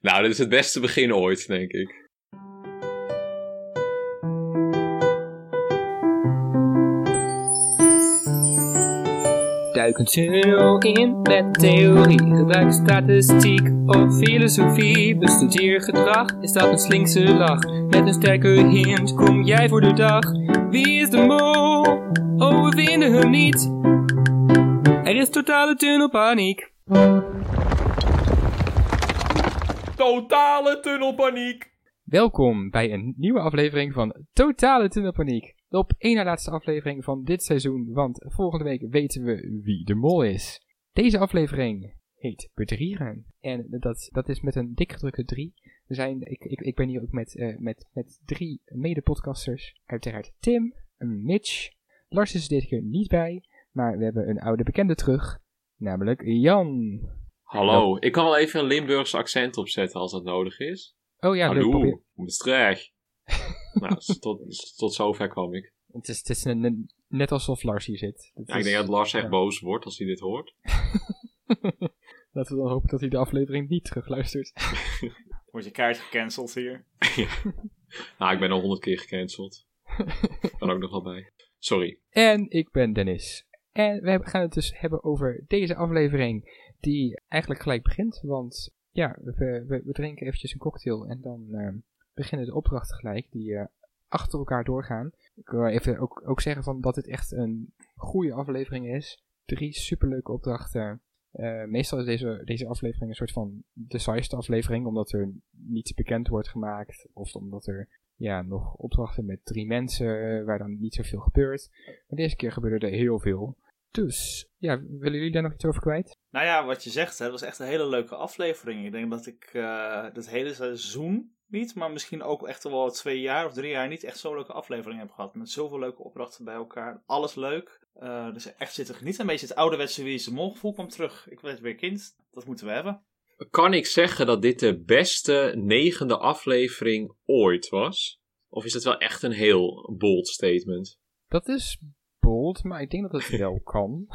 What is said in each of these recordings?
Nou, dit is het beste begin ooit, denk ik. Duik een tunnel in met theorie. Gebruik statistiek of filosofie. Bestudeer gedrag, is dat een slinkse lach? Met een sterke hint kom jij voor de dag. Wie is de mol? Oh, we vinden hem niet. Er is totale tunnelpaniek. Totale tunnelpaniek! Welkom bij een nieuwe aflevering van Totale Tunnelpaniek. De op één na laatste aflevering van dit seizoen, want volgende week weten we wie de mol is. Deze aflevering heet Bedriegen. En dat, dat is met een dik gedrukte drie. We zijn, ik, ik, ik ben hier ook met, eh, met, met drie mede-podcasters. Uiteraard Tim, Mitch. Lars is er dit keer niet bij, maar we hebben een oude bekende terug, namelijk Jan. Hallo, ik kan wel even een Limburgse accent opzetten als dat nodig is. Oh ja. Hallo, Maastricht. nou, tot, tot zover kwam ik. Het is, het is een- een- net alsof Lars hier zit. Het Ja, ik denk dat Lars echt ja. boos wordt als hij dit hoort. Laten we dan hopen dat hij de aflevering niet terugluistert. Wordt je kaart gecanceld hier? Nou, ik ben al honderd keer gecanceld. Kan ook nog wel bij. Sorry. En ik ben Dennis. En we gaan het dus hebben over deze aflevering, die eigenlijk gelijk begint. Want ja, we, we, drinken eventjes een cocktail en dan eh, beginnen de opdrachten gelijk, die eh, achter elkaar doorgaan. Ik wil even ook, ook zeggen van dat dit echt een goede aflevering is. Drie superleuke opdrachten. Eh, meestal is deze, deze aflevering een soort van de saaiste aflevering, omdat er niets bekend wordt gemaakt. Of omdat er ja, nog opdrachten met drie mensen, waar dan niet zoveel gebeurt. Maar deze keer gebeurde er heel veel. Dus, ja, willen jullie daar nog iets over kwijt? Nou ja, wat je zegt, hè, dat was echt een hele leuke aflevering. Ik denk dat ik uh, het hele seizoen niet, maar misschien ook echt wel twee jaar of drie jaar niet echt zo'n leuke aflevering heb gehad. Met zoveel leuke opdrachten bij elkaar. Alles leuk. Uh, dus echt zitten genieten. Een beetje het ouderwetse Wie is de Mol gevoel kwam terug. Ik werd weer kind. Dat moeten we hebben. Kan ik zeggen dat dit de beste negende aflevering ooit was? Of is het wel echt een heel bold statement? Dat is bold, maar ik denk dat het wel kan.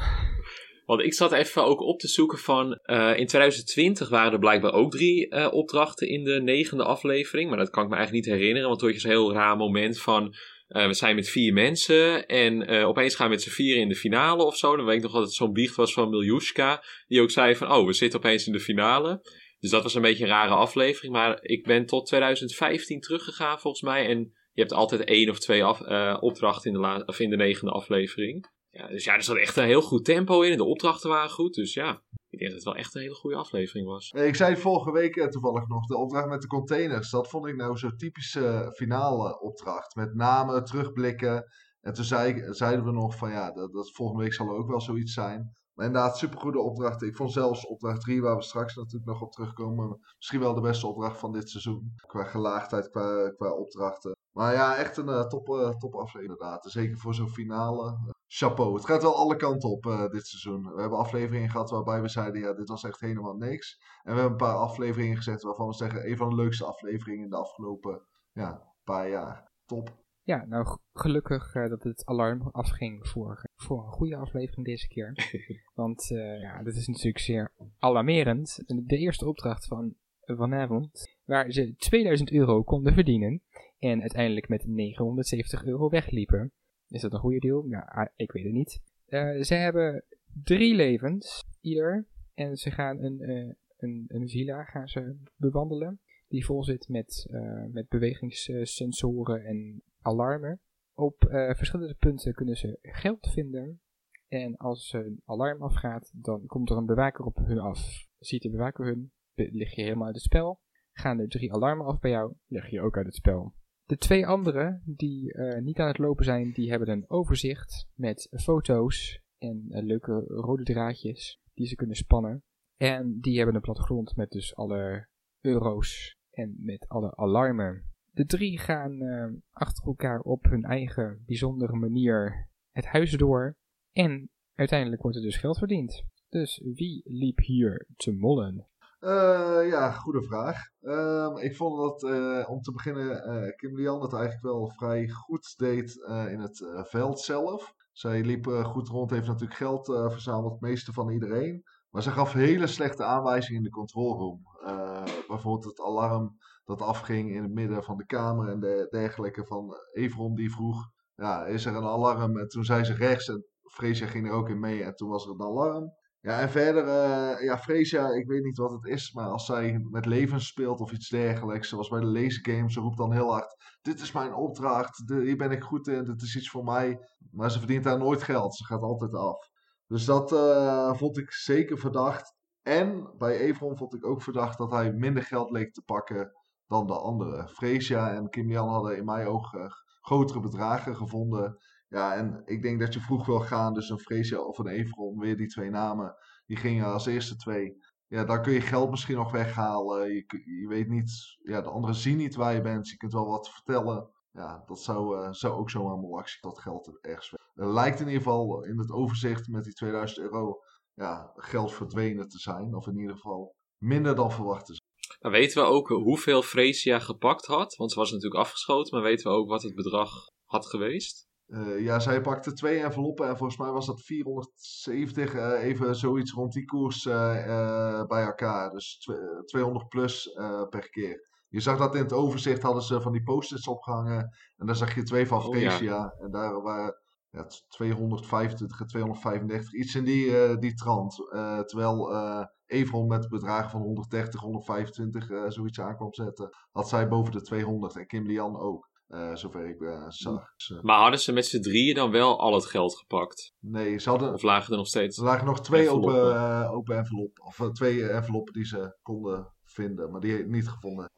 Want ik zat even ook op te zoeken van. Uh, in 2020 waren er blijkbaar ook drie uh, opdrachten in de negende aflevering. Maar dat kan ik me eigenlijk niet herinneren. Want toen je zo'n heel raar moment van. Uh, we zijn met vier mensen. En opeens gaan we met z'n vier in de finale of zo. Dan weet ik nog dat het zo'n biecht was van Miljushka. Die ook zei van. Oh, we zitten opeens in de finale. Dus dat was een beetje een rare aflevering. Maar ik ben tot 2015 teruggegaan volgens mij. En je hebt altijd één of twee af, opdrachten in de, la- in de negende aflevering. Ja, dus ja, er zat echt een heel goed tempo in. De opdrachten waren goed. Dus ja, ik denk dat het wel echt een hele goede aflevering was. Ik zei vorige week uh, toevallig nog, de opdracht met de containers. Dat vond ik nou zo'n typische finale opdracht. Met namen, terugblikken. En toen zei, zeiden we nog van ja, dat, dat volgende week zal er ook wel zoiets zijn. Maar inderdaad, supergoede opdrachten. Ik vond zelfs opdracht 3, waar we straks natuurlijk nog op terugkomen, misschien wel de beste opdracht van dit seizoen. Qua gelaagdheid, qua, qua opdrachten. Maar ja, echt een uh, top, top aflevering inderdaad. Zeker voor zo'n finale. Chapeau. Het gaat wel alle kanten op uh, dit seizoen. We hebben afleveringen gehad waarbij we zeiden, ja, dit was echt helemaal niks. En we hebben een paar afleveringen gezet waarvan we zeggen, een van de leukste afleveringen in de afgelopen ja, paar jaar. Top. Ja, nou gelukkig uh, dat het alarm afging voor, voor een goede aflevering deze keer. Want uh, ja, dit is natuurlijk zeer alarmerend. De eerste opdracht van vanavond, waar ze 2000 euro konden verdienen en uiteindelijk met 970 euro wegliepen. Is dat een goede deal? Ja, ik weet het niet. Uh, ze hebben drie levens, ieder. En ze gaan een, een, een villa gaan ze bewandelen. Die vol zit met, met bewegingssensoren en alarmen. Op uh, verschillende punten kunnen ze geld vinden. En als een alarm afgaat, dan komt er een bewaker op hun af. Ziet de bewaker hun, lig je helemaal uit het spel. Gaan er drie alarmen af bij jou, lig je ook uit het spel. De twee anderen die uh, niet aan het lopen zijn, die hebben een overzicht met foto's en uh, leuke rode draadjes die ze kunnen spannen. En die hebben een plattegrond met dus alle euro's en met alle alarmen. De drie gaan uh, achter elkaar op hun eigen bijzondere manier het huis door. En uiteindelijk wordt er dus geld verdiend. Dus wie liep hier te mollen? Uh, ja, goede vraag. Uh, ik vond dat uh, om te beginnen uh, Kim Lian het eigenlijk wel vrij goed deed in het veld zelf. Zij liep goed rond, heeft natuurlijk geld verzameld, het meeste van iedereen. Maar ze gaf hele slechte aanwijzingen in de control room. Uh, bijvoorbeeld het alarm dat afging in het midden van de kamer en de, dergelijke van Evron die vroeg, ja, is er een alarm? En toen zei ze rechts en Freesia ging er ook in mee en toen was er een alarm. Ja, en verder, uh, ja, Freesia, ik weet niet wat het is, maar als zij met levens speelt of iets dergelijks, zoals bij de laser games, ze roept dan heel hard, dit is mijn opdracht, de, hier ben ik goed in, dit is iets voor mij. Maar ze verdient daar nooit geld, ze gaat altijd af. Dus dat uh, vond ik zeker verdacht. En bij Evron vond ik ook verdacht dat hij minder geld leek te pakken dan de anderen. Freesia en Kim Jan hadden in mijn ogen grotere bedragen gevonden. Ja, en ik denk dat je vroeg wil gaan, dus een Freesia of een Evron, weer die twee namen, die gingen als eerste twee. Ja, dan kun je geld misschien nog weghalen. Je, je weet niet, ja, de anderen zien niet waar je bent. Je kunt wel wat vertellen. Ja, dat zou, uh, zou ook zomaar een actie dat geld ergens weg. Lijkt in ieder geval in het overzicht met die 2000 euro ja, geld verdwenen te zijn. Of in ieder geval minder dan verwacht te zijn. Dan weten we ook hoeveel Freesia gepakt had. Want ze was natuurlijk afgeschoten. Maar weten we ook wat het bedrag had geweest? Uh, ja, zij pakte twee enveloppen en volgens mij was dat 470, uh, eh, even zoiets rond die koers uh, bij elkaar. Dus 200 plus per keer. Je zag dat in het overzicht hadden ze van die post-its opgehangen. En daar zag je twee van Freesia. Oh, ja. En daar waren ja, 225 en 235, iets in die, die trant. terwijl Evron met bedragen van 130, 125 zoiets aankwam zetten, had zij boven de 200 en Kim Lian ook. Uh, zover ik uh, zag. Maar hadden ze met z'n drieën dan wel al het geld gepakt? Nee, ze hadden... Of lagen er nog steeds... Er lagen nog twee open, uh, open enveloppen. Of twee enveloppen die ze konden vinden, maar die niet gevonden.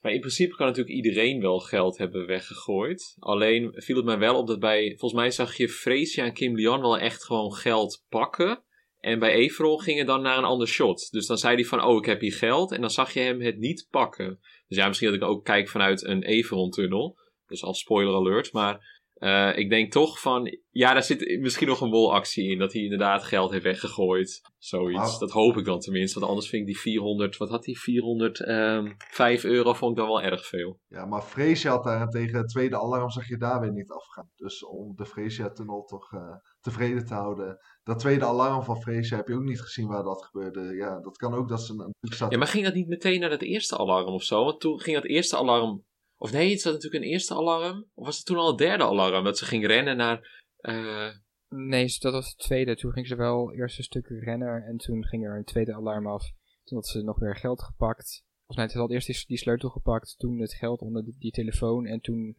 Maar in principe kan natuurlijk iedereen wel geld hebben weggegooid. Alleen viel het mij wel op dat bij... Volgens mij zag je Freesia en Kim Lian wel echt gewoon geld pakken. En bij Everol ging het dan naar een ander shot. Dus dan zei hij van, oh, ik heb hier geld. En dan zag je hem het niet pakken. Dus ja, misschien dat ik ook kijk vanuit een Everon-tunnel. Dus al spoiler alert. Maar uh, ik denk toch van, ja, daar zit misschien nog een wolactie in. Dat hij inderdaad geld heeft weggegooid. Zoiets. Dat hoop ik dan tenminste. Want anders vind ik die 400, wat had hij? 405 euro vond ik dan wel erg veel. Ja, maar Freesia had daarentegen het tweede alarm zag je daar weer niet afgaan. Dus om de Freesia-tunnel toch uh, tevreden te houden. Dat tweede alarm van Freesia heb je ook niet gezien waar dat gebeurde. Ja, dat kan ook dat ze een... Ja, maar ging dat niet meteen naar het eerste alarm of zo? Want toen ging het eerste alarm of nee, het was natuurlijk een eerste alarm. Of was het toen al het derde alarm? Dat ze ging rennen naar... Uh... Nee, dat was het tweede. Toen ging ze wel eerst een stuk rennen. En toen ging er een tweede alarm af. Toen had ze nog weer geld gepakt. Of nee, ze had eerst die, die, sleutel gepakt. Toen het geld onder die, die telefoon. En toen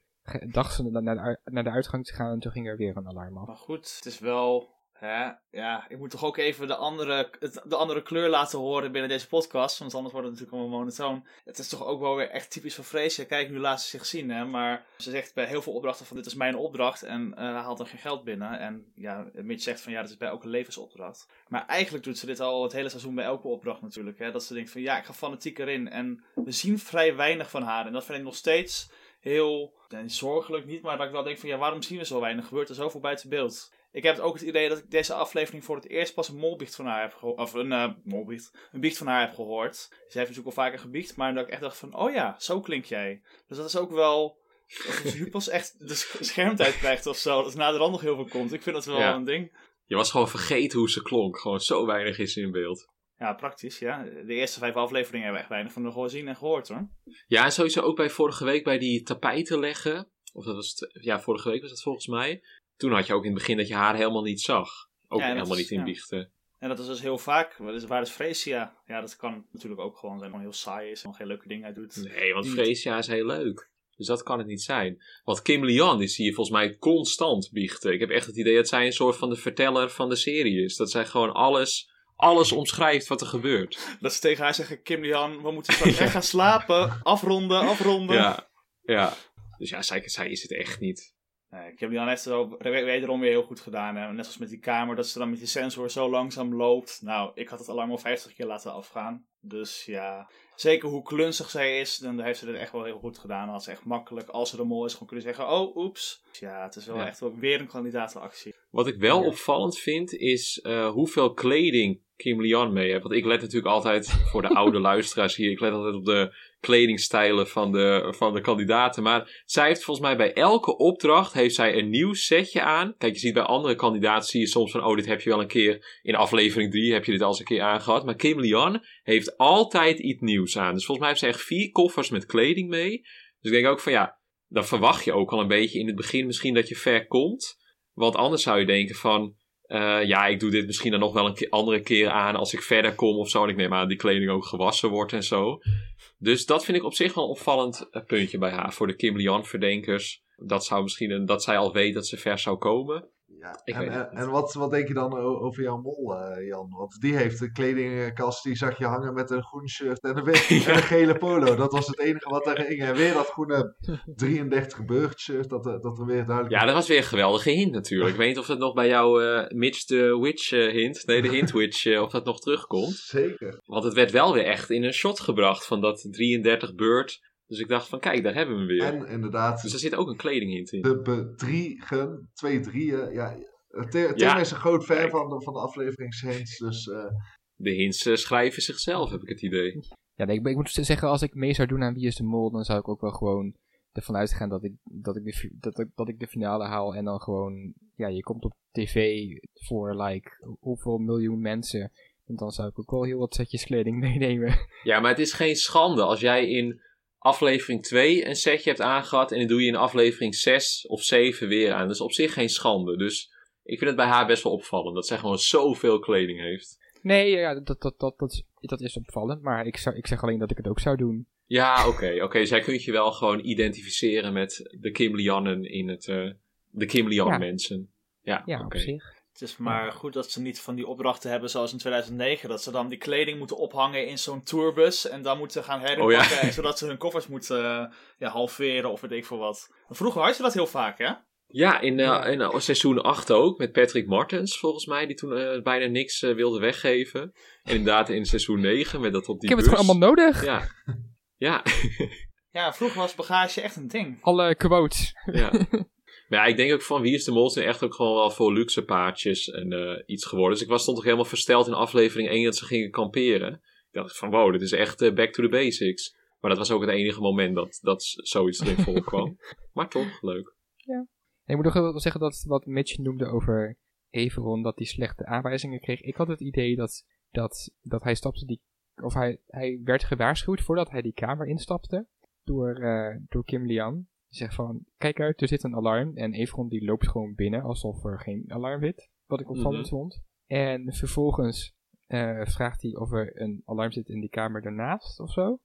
dacht ze naar de, naar de uitgang te gaan. En toen ging er weer een alarm af. Maar goed, het is wel Hè? Ja, ik moet toch ook even de andere, de andere kleur laten horen binnen deze podcast. Want anders wordt het natuurlijk allemaal monotoon. Het is toch ook wel weer echt typisch voor Freesia. Kijk, nu laat ze zich zien. Hè? Maar ze zegt bij heel veel opdrachten van dit is mijn opdracht. En uh, haalt er geen geld binnen. En ja, Mitch zegt van ja, dat is bij elke levensopdracht. Maar eigenlijk doet ze dit al het hele seizoen bij elke opdracht natuurlijk. Hè? Dat ze denkt van ja, ik ga fanatiek erin. En we zien vrij weinig van haar. En dat vind ik nog steeds heel, zorgelijk niet, maar dat ik wel denk van ja, waarom zien we zo weinig? Gebeurt er zoveel buiten beeld? Ik heb ook het idee dat ik deze aflevering voor het eerst pas een molbiecht van haar heb gehoord. Of een uh, molbiecht. Een biecht van haar heb gehoord. Ze heeft natuurlijk al vaker gebiecht. Maar dat ik echt dacht van, oh ja, zo klink jij. Dus dat is ook wel... Alsof je pas echt de schermtijd krijgt of zo. Dat na de rand nog heel veel komt. Ik vind dat wel een ding. Je was gewoon vergeten hoe ze klonk. Gewoon zo weinig is in beeld. Ja, praktisch, ja. De eerste vijf afleveringen hebben we echt weinig van haar gezien en gehoord hoor. Ja, en sowieso ook bij vorige week bij die tapijten leggen. Of dat was, ja, vorige week was het volgens mij toen had je ook in het begin dat je haar helemaal niet zag. Ook helemaal niet in biechten. En dat is dus heel vaak. Waar is Freesia? Ja, dat kan natuurlijk ook gewoon zijn. Gewoon heel saai is en geen leuke dingen uit doet. Nee, want Freesia is heel leuk. Dus dat kan het niet zijn. Want Kim Lian is hier volgens mij constant biechten. Ik heb echt het idee dat zij een soort van de verteller van de serie is. Dat zij gewoon alles, alles omschrijft wat er gebeurt. Dat ze tegen haar zeggen, Kim Lian, we moeten straks echt gaan slapen. Afronden, afronden. Ja, ja. Dus ja, zij, zij is het echt niet. Nee, ik heb die dan net zo wederom weer heel goed gedaan. Hè. Net als met die kamer, dat ze dan met die sensor zo langzaam loopt. Nou, ik had het alarm al 50 keer laten afgaan. Dus ja, zeker hoe klunzig zij is, dan heeft ze het echt wel heel goed gedaan. Als ze echt makkelijk, als ze er mol is, gewoon kunnen zeggen: Oh, oeps. Dus ja, het is wel echt wel weer een kandidatenactie. Wat ik wel opvallend vind, is uh, hoeveel kleding Kim Lian mee heeft. Want ik let natuurlijk altijd, voor de oude luisteraars hier, ik let altijd op de kledingstijlen van de, van de kandidaten. Maar zij heeft volgens mij bij elke opdracht heeft zij een nieuw setje aan. Kijk, je ziet bij andere kandidaten zie je soms van, oh, dit heb je wel een keer in aflevering 3 heb je dit al eens een keer aangehad. Maar Kim Lian heeft altijd iets nieuws aan. Dus volgens mij heeft ze echt vier koffers met kleding mee. Dus ik denk ook van, ja, dan verwacht je ook al een beetje in het begin misschien dat je ver komt. Want anders zou je denken van, uh, ja, ik doe dit misschien dan nog wel een andere keer aan als ik verder kom of zo. En ik neem aan die kleding ook gewassen wordt en zo. Dus dat vind ik op zich wel een opvallend eh, puntje bij haar. Voor de Kim Lian verdenkers. Dat zou misschien een, dat zij al weet dat ze ver zou komen. Ja, en, en, wat, wat denk je dan over jouw mol, uh, Jan? Want die heeft een kledingkast, die zag je hangen met een groen shirt en een, en een gele polo. Dat was het enige wat er ging. En weer dat groene 33 Burgt shirt, dat, dat er weer duidelijk... Ja, dat was weer een geweldige hint natuurlijk. Ik weet niet of dat nog bij jou uh, Mitch de Witch uh, hint, nee de hint Witch, of dat nog terugkomt. Zeker. Want het werd wel weer echt in een shot gebracht van dat 33 Bird dus ik dacht van, kijk, daar hebben we hem weer. En inderdaad... Dus er zit ook een kledinghint in. De bedriegen, twee drieën, ja... Tim ja. is een groot fan van de, van de afleveringshints, dus... Uh... De hints uh, schrijven zichzelf, heb ik het idee. Ja, nee, ik, ik, moet zeggen, als ik mee zou doen aan Wie is de Mol, dan zou ik ook wel gewoon ervan uitgaan dat ik, dat ik, de, dat, ik, dat ik de finale haal en dan gewoon... Ja, je komt op tv voor, like, hoeveel miljoen mensen... En dan zou ik ook wel heel wat setjes kleding meenemen. Ja, maar het is geen schande als jij in aflevering 2 een setje hebt aangehad en dan doe je in aflevering 6 of 7 weer aan. Dat is op zich geen schande. Dus ik vind het bij haar best wel opvallend dat zij gewoon zoveel kleding heeft. Nee, ja, dat, dat, dat, dat, is, dat is opvallend, maar ik, zou, ik zeg alleen dat ik het ook zou doen. Ja, oké. oké. Zij kunt je wel gewoon identificeren met de Kim Liannen in het... Uh, de Kim Lian mensen. Ja, ja op zich. Het is maar goed dat ze niet van die opdrachten hebben zoals in 2009. Dat ze dan die kleding moeten ophangen in zo'n tourbus. En dan moeten gaan herinpakken. Oh, Zodat ze hun koffers moeten uh, ja, halveren of weet ik veel wat. Vroeger had je dat heel vaak, hè? Ja, in, uh, in uh, seizoen 8 ook. Met Patrick Martens, volgens mij. Die toen bijna niks wilde weggeven. En inderdaad in seizoen 9 met dat op die Ik heb bus. het gewoon allemaal nodig. Ja. Ja. ja, vroeger was bagage echt een ding. Alle quotes. Ja. Maar ja, ik denk ook van Wie is de Mol zijn echt ook gewoon wel voor luxe paardjes en uh, iets geworden. Dus ik was, stond toch helemaal versteld in aflevering 1 dat ze gingen kamperen. Ik dacht van wow, dit is echt uh, back to the basics. Maar dat was ook het enige moment dat, dat zoiets erin voorkwam. maar toch, leuk. Ja. En ik moet nog wel zeggen dat wat Mitch noemde over Everon, dat hij slechte aanwijzingen kreeg. Ik had het idee dat, dat, dat hij stapte die, of hij, hij werd gewaarschuwd voordat hij die kamer instapte door, uh, door Kim Lian zegt van, kijk uit, er zit een alarm. En Evron die loopt gewoon binnen alsof er geen alarm zit. Wat ik opvallend mm vond. En vervolgens uh, vraagt hij of er een alarm zit in die kamer daarnaast of zo.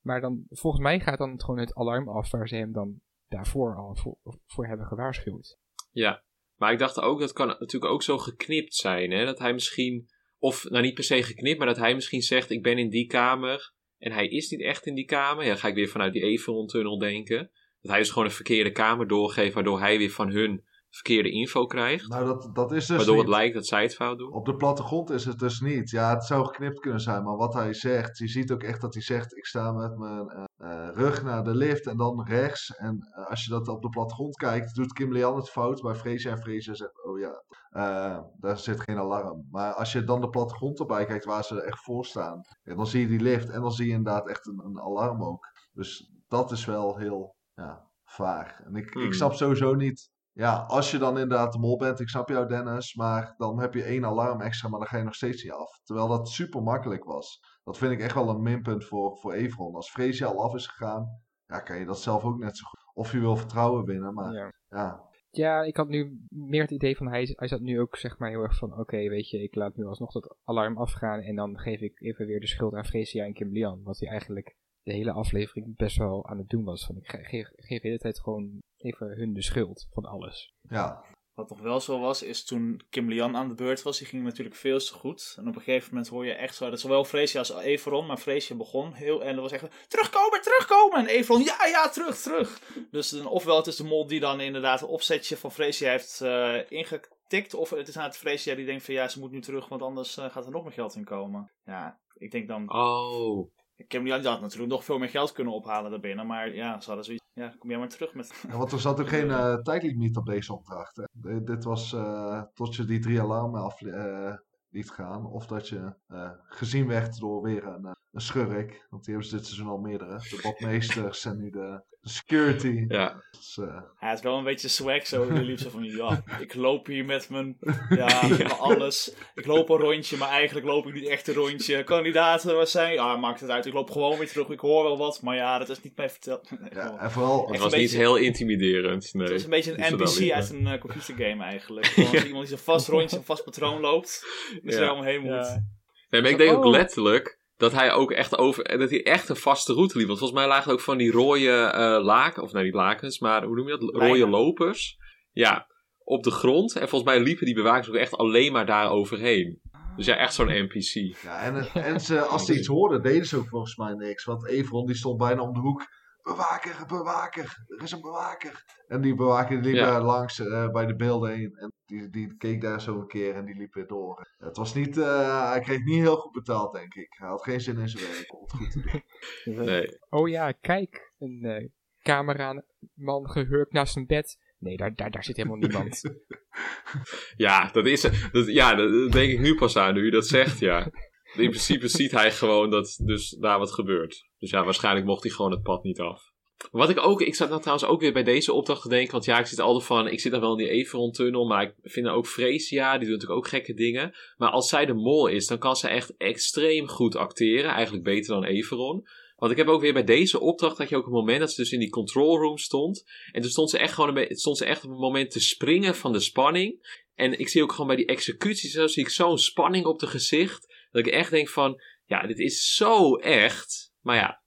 Maar dan, volgens mij gaat dan gewoon het alarm af waar ze hem dan daarvoor al voor, voor hebben gewaarschuwd. Ja, maar ik dacht ook, dat kan natuurlijk ook zo geknipt zijn. Hè? Dat hij misschien, of nou niet per se geknipt, maar dat hij misschien zegt: Ik ben in die kamer. En hij is niet echt in die kamer. Ja, ga ik weer vanuit die Everon-tunnel denken. Dat hij dus gewoon een verkeerde kamer doorgeeft, waardoor hij weer van hun verkeerde info krijgt. Nou, dat, dat is dus Waardoor het lijkt dat zij het fout doen. Op de plattegrond is het dus niet. Ja, het zou geknipt kunnen zijn, maar wat hij zegt, je ziet ook echt dat hij zegt, ik sta met mijn uh, rug naar de lift en dan rechts. En uh, als je dat op de plattegrond kijkt, doet Kim Leanne het fout bij Freesia en Freesia zegt, oh ja, uh, daar zit geen alarm. Maar als je dan de plattegrond erbij kijkt waar ze echt voor staan, ja, dan zie je die lift en dan zie je inderdaad echt een, een alarm ook. Dus dat is wel heel ja, vaag. En ik, ik Hmm. snap sowieso niet. Ja, als je dan inderdaad de mol bent, ik snap jou Dennis, maar dan heb je één alarm extra, maar dan ga je nog steeds niet af. Terwijl dat super makkelijk was. Dat vind ik echt wel een minpunt voor, voor Evron. Als Freesia al af is gegaan, ja, kan je dat zelf ook net zo goed. Of je wil vertrouwen winnen, maar ja. Ja. Ja, ik had nu meer het idee van hij, hij zat nu ook zeg maar heel erg van oké, weet je, ik laat nu alsnog dat alarm afgaan en dan geef ik even weer de schuld aan Freesia en Kim Lian. Wat hij eigenlijk de hele aflevering best wel aan het doen was. Van ik ge- geef, geef de hele tijd gewoon even hun de schuld van alles. Ja. Wat nog wel zo was, is toen Kim Lian aan de beurt was, die ging natuurlijk veel te goed. En op een gegeven moment hoor je echt zo, dat zowel Freesia als Everon, maar Freesia begon heel, en dat was echt, terugkomen, terugkomen! En Everon, ja, ja, terug, terug! Dus dan, ofwel het is de mol die dan inderdaad een opzetje van Freesia heeft uh, ingetikt, of het is aan het Freesia die denkt van, ja, ze moet nu terug, want anders uh, gaat er nog meer geld in komen. Ja, ik denk dan... Oh... Lian had natuurlijk nog veel meer geld kunnen ophalen daarbinnen. Maar ja, ze hadden zoiets. Ja, kom jij maar terug met. Ja, want er zat ook geen uh, tijdlimiet op deze opdracht. Hè? dit was uh, tot je die drie alarmen af, uh, liet gaan. Of dat je eh, gezien werd door weer een, eh, een schurk. Want die hebben ze dit seizoen al meerdere. De badmeesters en nu de security. Ja. Dus, eh, Ja, het is wel een beetje swag zo. Je liep zo van, ja, ik loop hier met mijn, ja, met mijn alles. Ik loop een rondje, maar eigenlijk loop ik niet echt een rondje. Kandidaten, wat zijn? Ja, maakt het uit. Ik loop gewoon weer terug. Ik hoor wel wat, maar ja, dat is niet mij verteld. Nee, ja, en vooral... Het was niet heel intimiderend. Nee. Het is een beetje een NPC uit een eh, computergame eigenlijk. Gewoon als iemand die zo'n vast rondje, een vast patroon loopt, dus Ja. er omheen moet. Ja. Nee, maar ik denk ook Oh. letterlijk dat hij ook echt over. Dat hij echt een vaste route liep. Want volgens mij lagen ook van die rode eh, laken. Of nee, niet lakens, maar hoe noem je dat? Rode lopers. Ja, op de grond. En volgens mij liepen die bewakers ook echt alleen maar daar overheen. Dus ja, echt zo'n NPC. Ja, en, en ze, als ze iets hoorden, deden ze ook volgens mij niks. Want Evron die stond bijna om de hoek. Bewaker, bewaker, er is een bewaker. En die bewaker die liep Ja. daar langs eh, bij de beelden heen. En die, die keek daar zo een keer en die liep weer door. Het was niet, eh, hij kreeg niet heel goed betaald, denk ik. Hij had geen zin in zijn werk om het goed te doen. Nee. Oh ja, kijk. Een eh, cameraman gehurkt naast zijn bed. Nee, daar, daar, daar zit helemaal niemand. Ja, dat is. Dat, ja, dat dat denk ik nu pas aan, nu je dat zegt, ja. In principe ziet hij gewoon dat dus daar wat gebeurt. Dus ja, waarschijnlijk mocht hij gewoon het pad niet af. Wat ik ook, ik zat nou trouwens ook weer bij deze opdracht te denken, want ja, ik zit altijd van, ik zit dan wel in die Everon-tunnel, maar ik vind ook Freesia, die doet natuurlijk ook gekke dingen. Maar als zij de mol is, dan kan ze echt extreem goed acteren, eigenlijk beter dan Everon. Want ik heb ook weer bij deze opdracht, dat je ook een moment dat ze dus in die control room stond. En toen stond ze echt gewoon een stond ze echt op een moment te springen van de spanning. En ik zie ook gewoon bij die executies, zo zie ik zo'n spanning op de gezicht. Dat ik echt denk van, ja, dit is zo echt. Maar ja,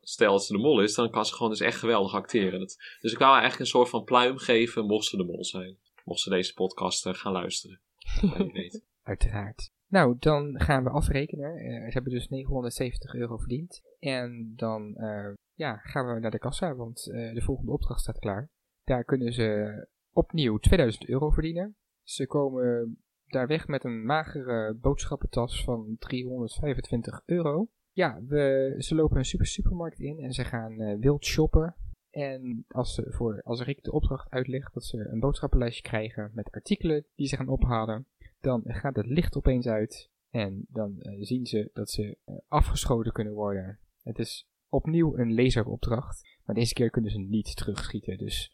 stel dat ze de mol is, dan kan ze gewoon dus echt geweldig acteren. Dat, dus ik wou haar eigenlijk een soort van pluim geven, mocht ze de mol zijn. Mocht ze deze podcast eh, gaan luisteren. Weet. Uiteraard. Nou, dan gaan we afrekenen. Eh, ze hebben dus 970 euro verdiend. En dan eh, ja, gaan we naar de kassa, want de volgende opdracht staat klaar. Daar kunnen ze opnieuw 2000 euro verdienen. Ze komen daar weg met een magere boodschappentas van 325 euro. Ja, we, ze lopen een super supermarkt in en ze gaan eh, wild shoppen. En als, ze voor, als Rick de opdracht uitlegt dat ze een boodschappenlijstje krijgen met artikelen die ze gaan ophalen, dan gaat het licht opeens uit en dan eh, zien ze dat ze eh, afgeschoten kunnen worden. Het is opnieuw een laseropdracht, maar deze keer kunnen ze niet terugschieten. Dus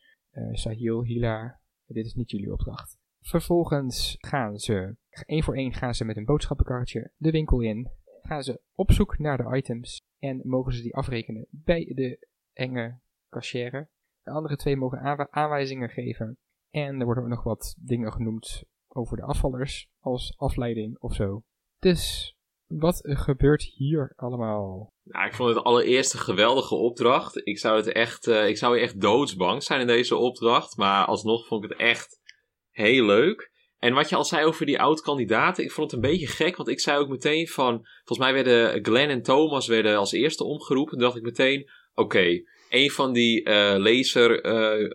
Sahil, Hila, dit is niet jullie opdracht. Vervolgens gaan ze, één voor één gaan ze met een boodschappenkarretje de winkel in, gaan ze op zoek naar de items en mogen ze die afrekenen bij de enge cashier. De andere twee mogen aanwijzingen geven en er worden ook nog wat dingen genoemd over de afvallers als afleiding of zo. Dus wat gebeurt hier allemaal? Nou, ik vond het allereerst een geweldige opdracht. Ik zou, het echt, eh, ik zou echt doodsbang zijn in deze opdracht. Maar alsnog vond ik het echt heel leuk. En wat je al zei over die oud-kandidaten, ik vond het een beetje gek. Want ik zei ook meteen van, volgens mij werden Glenn en Thomas werden als eerste omgeroepen. Toen dacht ik meteen, oké, een van die eh, laser eh,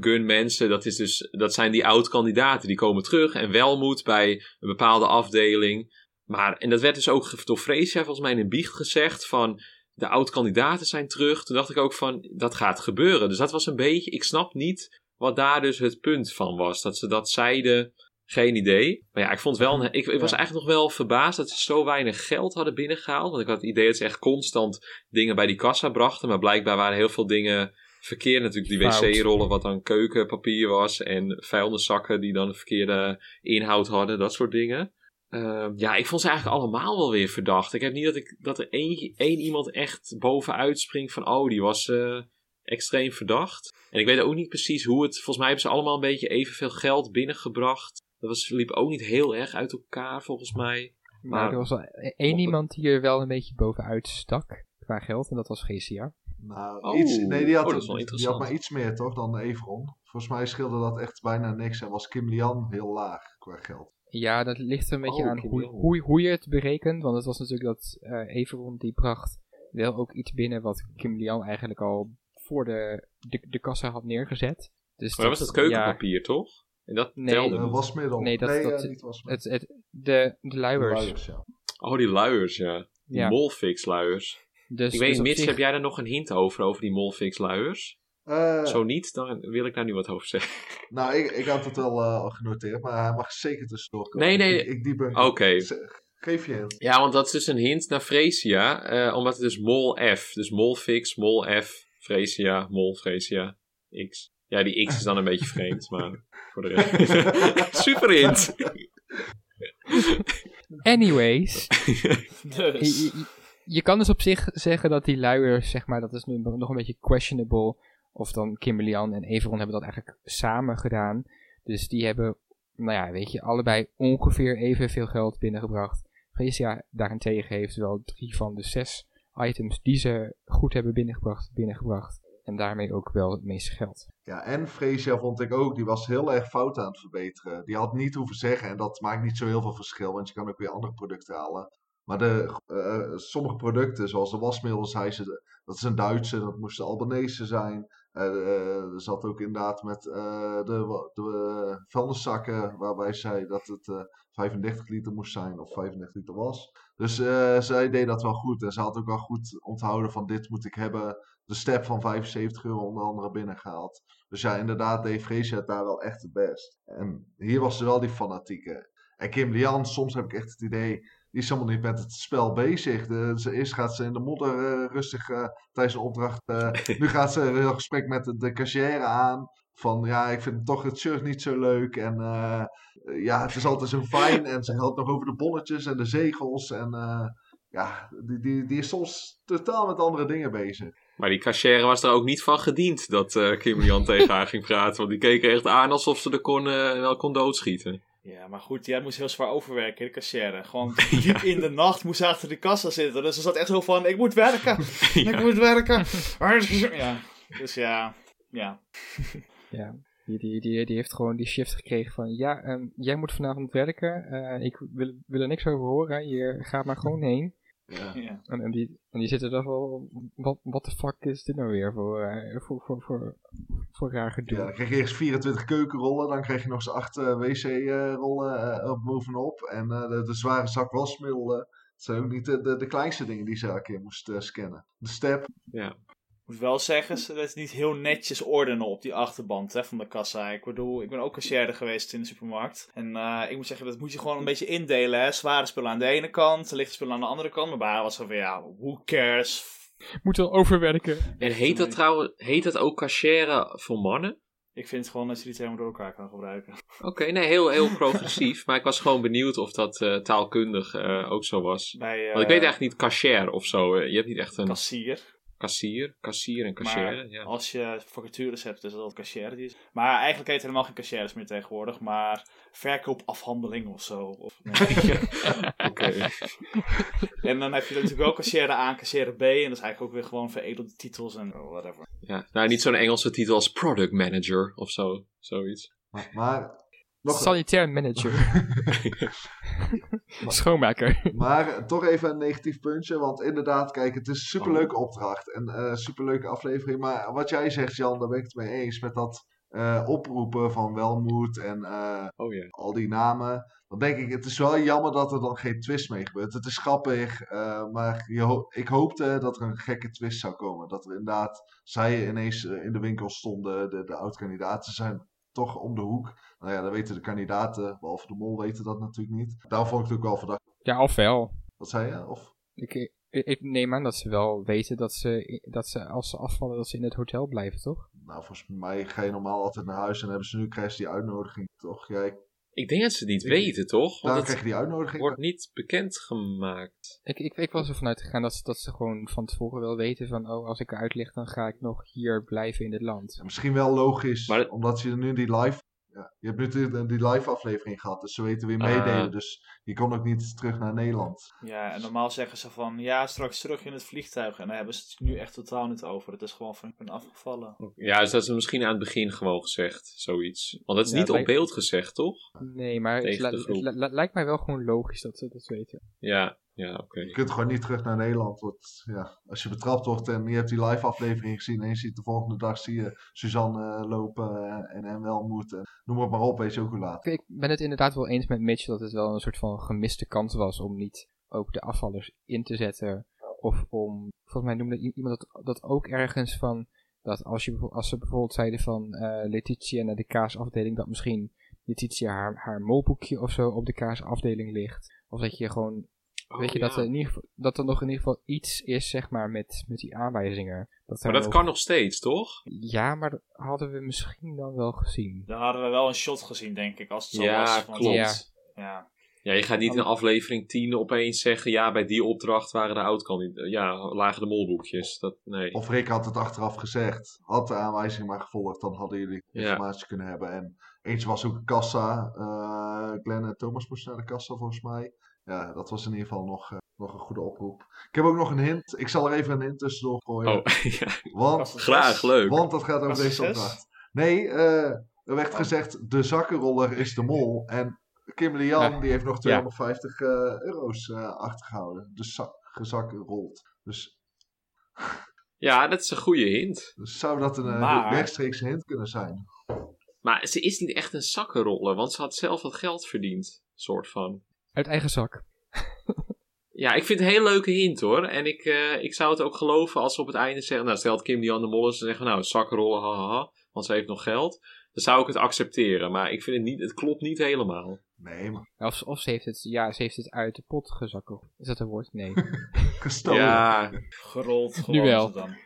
gun mensen, dat, is dus, dat zijn die oud-kandidaten. Die komen terug en welmoed bij een bepaalde afdeling. Maar, en dat werd dus ook door Freesia volgens mij in een biecht gezegd van de oud-kandidaten zijn terug. Toen dacht ik ook van, dat gaat gebeuren. Dus dat was een beetje, ik snap niet wat daar dus het punt van was. Dat ze dat zeiden, geen idee. Maar ja, ik vond wel, een, ik, ik was eigenlijk nog wel verbaasd dat ze zo weinig geld hadden binnengehaald. Want ik had het idee dat ze echt constant dingen bij die kassa brachten. Maar blijkbaar waren heel veel dingen verkeerd. Natuurlijk die wc-rollen wat dan keukenpapier was. En vuilniszakken die dan een verkeerde inhoud hadden. Dat soort dingen. Ehm, ja, ik vond ze eigenlijk allemaal wel weer verdacht. Ik heb niet dat, ik, dat er één, één iemand echt bovenuit springt van... oh, die was eh, extreem verdacht. En ik weet ook niet precies hoe het... Volgens mij hebben ze allemaal een beetje evenveel geld binnengebracht. Dat was, liep ook niet heel erg uit elkaar, volgens mij. Maar er was wel e- één iemand die er wel een beetje bovenuit stak qua geld en dat was Gesia. Nou, Oh. iets, nee, die had, Oh, dat is wel die had maar iets meer toch dan Evron. Volgens mij scheelde dat echt bijna niks en was Kim Lian heel laag qua geld. Ja, dat ligt er een beetje Oh, aan hoe, hoe, hoe je het berekent. Want het was natuurlijk dat eh Everon die bracht wel ook iets binnen wat Kim Lian eigenlijk al voor de, de, de kassa had neergezet. Dus Maar dat was het keukenpapier, toch? En dat Nee. telde wasmiddel. Nee, dat- dat- eh, niet wasmiddel. Het, het, de, de luiers. Luiers, ja. Oh, die luiers, ja. Die Ja. Molfix luiers. Dus, ik weet dus niet, op Mitch, zich- heb jij daar nog een hint over, over die Molfix luiers? Eh, Zo niet, dan wil ik daar nu wat over zeggen. nou, ik, ik had het wel eh, al genoteerd, maar hij mag zeker tussendoor komen. Nee, nee. Ik, ik Oké. Geef je een. Ja, want dat is dus een hint naar Fresia, eh, omdat het dus mol F. Dus mol fix, mol F, Fresia, mol Fresia, X. Ja, die X is dan een beetje vreemd, maar voor de rest. Super hint. Anyways, je, Dus. je, je kan dus op zich zeggen dat die luiers, zeg maar, dat is nu nog een beetje questionable. Of dan Kimberly Ann en Everon hebben dat eigenlijk samen gedaan. Dus die hebben, nou ja, weet je, allebei ongeveer evenveel geld binnengebracht. Freesia daarentegen heeft wel drie van de zes items die ze goed hebben binnengebracht, binnengebracht. En daarmee ook wel het meeste geld. Ja, en Freesia vond ik ook, die was heel erg fout aan het verbeteren. Die had niet hoeven zeggen, en dat maakt niet zo heel veel verschil, want je kan ook weer andere producten halen. Maar de, eh, sommige producten, zoals de wasmiddel, zei ze, dat is een Duitse, dat moesten Albanese zijn. Eh, eh, er zat ook inderdaad met de, de vuilniszakken, waarbij ze zei dat het eh, 35 liter moest zijn, of 35 liter was. Dus zij deed dat wel goed. En ze had ook wel goed onthouden van dit moet ik hebben. De step van 75 euro onder andere binnengehaald. Dus ja, inderdaad Freesia het daar wel echt het best. En hier was ze wel die fanatieke. En Kim Lian, soms heb ik echt het idee, die is helemaal niet met het spel bezig. De, ze, eerst gaat ze in de modder eh, rustig eh, tijdens een opdracht. eh, nu gaat ze een gesprek met de, de cashier aan. Van ja, ik vind toch het shirt niet zo leuk. En ja, het is altijd zo fijn. En ze helpt nog over de bonnetjes en de zegels. En ja, die, die, die is soms totaal met andere dingen bezig. Maar die cashier was er ook niet van gediend dat eh Kim Jan tegen haar ging praten. Want die keek er echt aan alsof ze er kon, eh, wel kon doodschieten. Ja, maar goed, jij moest heel zwaar overwerken, de cashier. Gewoon diep in de nacht moest ze achter de kassa zitten. Dus ze zat echt zo van, ik moet werken, ik moet werken. Ja, dus ja, ja. Ja, die, die, die, die heeft gewoon die shift gekregen van, ja, ehm, jij moet vanavond werken. eh, ik wil, wil er niks over horen. Je gaat maar gewoon heen. Ja. ja. En, en, die, en die zitten daar wel, wat what the fuck is dit nou weer voor, eh, voor, voor, voor, voor raar gedoe? Ja, dan krijg je eerst 24 keukenrollen, dan krijg je nog eens 8 wc-rollen eh, op bovenop. En eh, de, de zware zak wasmiddel. eh, dat zijn ook niet de, de, de kleinste dingen die ze elke keer moest eh, scannen. De step, Ja. Ik moet wel zeggen, ze het niet heel netjes ordenen op die achterband hè, van de kassa. Ik bedoel, ik ben ook cashier geweest in de supermarkt. En eh, ik moet zeggen, dat moet je gewoon een beetje indelen. Hè. Zware spullen aan de ene kant, lichte spullen aan de andere kant. Maar bij haar was het van, ja, who cares? Moet wel overwerken. En heet dat trouwens, heet dat ook cachère voor mannen? Ik vind gewoon dat je die termen door elkaar kan gebruiken. Oké, nee, heel, heel progressief. maar ik was gewoon benieuwd of dat eh, taalkundig eh, ook zo was. Bij Want ik weet eigenlijk niet cashier of zo. je hebt niet echt een kassier. Kassier, kassier en cashier. Ja. als je vacatures hebt, is dat cashier die is. Maar eigenlijk heet het helemaal geen cashiers meer tegenwoordig, maar verkoopafhandeling of zo. Of, Oké. en dan heb je natuurlijk wel cashier A en cashier B. En dat is eigenlijk ook weer gewoon veredelde titels en whatever. Ja, nou, niet zo'n Engelse titel als product manager of zo. Zoiets. maar, maar nog, Sanitair manager. Schoonmaker. Maar toch even een negatief puntje. Want inderdaad, kijk, het is een superleuke opdracht. En eh superleuke aflevering. Maar wat jij zegt, Jan, daar ben ik het mee eens. Met dat eh, oproepen van welmoed en eh, Oh ja. al die namen. Dan denk ik, het is wel jammer dat er dan geen twist mee gebeurt. Het is grappig, eh, maar je ho- ik hoopte dat er een gekke twist zou komen. Dat er inderdaad, zij ineens eh, in de winkel stonden. De, de oud-kandidaten zijn toch om de hoek. Nou ja, dan weten de kandidaten, behalve de mol, weten dat natuurlijk niet. Daar vond ik het ook wel verdacht. Ja, of wel. Wat zei je? Of... Ik, ik, neem aan dat ze wel weten dat ze, dat ze, als ze afvallen, dat ze in het hotel blijven, toch? Nou, volgens mij ga je normaal altijd naar huis en hebben ze nu krijgen ze die uitnodiging, toch? Ja, ik- Ik denk dat ze het niet Ik- weten, toch? daar Want krijg het je die uitnodiging. wordt niet bekendgemaakt. Ik, ik, ik was ervan uitgegaan dat ze, dat ze gewoon van tevoren wel weten van, oh, als ik eruit lig, dan ga ik nog hier blijven in dit land. Ja, misschien wel logisch, Maar- omdat je nu die live... Ja, je hebt nu die, die live aflevering gehad, dus ze weten wie Ah. meedelen. Dus je kon ook niet terug naar Nederland. Ja, en normaal zeggen ze van ja, straks terug in het vliegtuig. En daar hebben ze het nu echt totaal niet over. Het is gewoon van ik ben afgevallen. Ja, dus dat is misschien aan het begin gewoon gezegd, zoiets. Want dat is Ja, niet op lijkt- beeld gezegd, toch? Nee, maar het, Tegen li- de het groep. li- li- lijkt mij wel gewoon logisch dat ze dat weten. Ja, ja, oké. Je kunt gewoon niet terug naar Nederland. Want, ja, als je betrapt wordt en je hebt die live aflevering gezien... en je ziet de volgende dag zie je Suzanne eh, lopen eh, en, en Welmoed. En noem het maar op, weet je ook hoe laat. Ik, ben het inderdaad wel eens met Mitch dat het wel een soort van gemiste kans was om niet ook de afvallers in te zetten. Of om, volgens mij noemde iemand dat, dat ook ergens van, Dat als, je, als ze bijvoorbeeld zeiden van eh, Letitia naar de kaasafdeling, dat misschien Letitia haar, haar molboekje of zo op de kaasafdeling ligt. Of dat je gewoon, weet je, Oh, dat, ja. er in ieder geval, dat er nog in ieder geval iets is, zeg maar, met, met die aanwijzingen. Dat Maar dat nog- kan nog steeds, toch? Ja, maar dat hadden we misschien dan wel gezien. Daar hadden we wel een shot gezien, denk ik, als het zo Ja, was. want- klopt. Ja. ja. Ja, je gaat niet in aflevering 10 opeens zeggen, ja, bij die opdracht waren de oud-kandidaten, ja, lagen de molboekjes. Dat, nee. Of Rick had het achteraf gezegd. Had de aanwijzing maar gevolgd, dan hadden jullie Ja. informatie kunnen hebben. En eens was ook een kassa. eh Glenn en Thomas moesten naar de kassa volgens mij. Ja, dat was in ieder geval nog, eh, nog een goede oproep. Ik heb ook nog een hint. Ik zal er even een hint tussendoor gooien. Oh, ja, want, graag, leuk. want dat gaat over deze opdracht. Nee, eh, er werd gezegd de zakkenroller is de mol. En Kimberly Jan Ja. die heeft nog 250 eh, euro's eh, achtergehouden. Dus zak, gezakrold. Dus, Ja, dat is een goede hint. dus zou dat een Maar- rechtstreeks hint kunnen zijn? Maar ze is niet echt een zakkenroller, want ze had zelf wat geld verdiend. Soort van. Uit eigen zak. Ja, ik vind het een hele leuke hint hoor. En ik, eh, ik zou het ook geloven als ze op het einde zeggen... Nou, stelt Kim die aan de mollen, ze zeggen nou, zakkenrollen, hahaha. Want ze heeft nog geld. Dan zou ik het accepteren. Maar ik vind het niet, het klopt niet helemaal. Nee, maar Of, of ze heeft het, ja, ze heeft het uit de pot gezakken. Is dat een woord? Nee. gestolen. Ja, Gerold gewoon Nu wel. dan.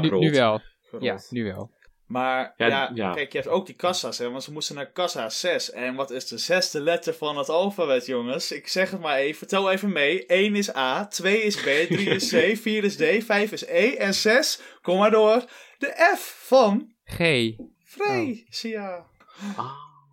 nu, wel. Gerold. Ja, nu wel. Maar Ja, ja, ja. kijk, je hebt ook die kassa's, hè, want ze moesten naar kassa 6. En wat is de zesde letter van het alfabet, jongens? Ik zeg het maar even, vertel even mee. 1 is A, 2 is B, 3 is C, 4 is D, 5 is E en 6, kom maar door, de F van G. Freesia.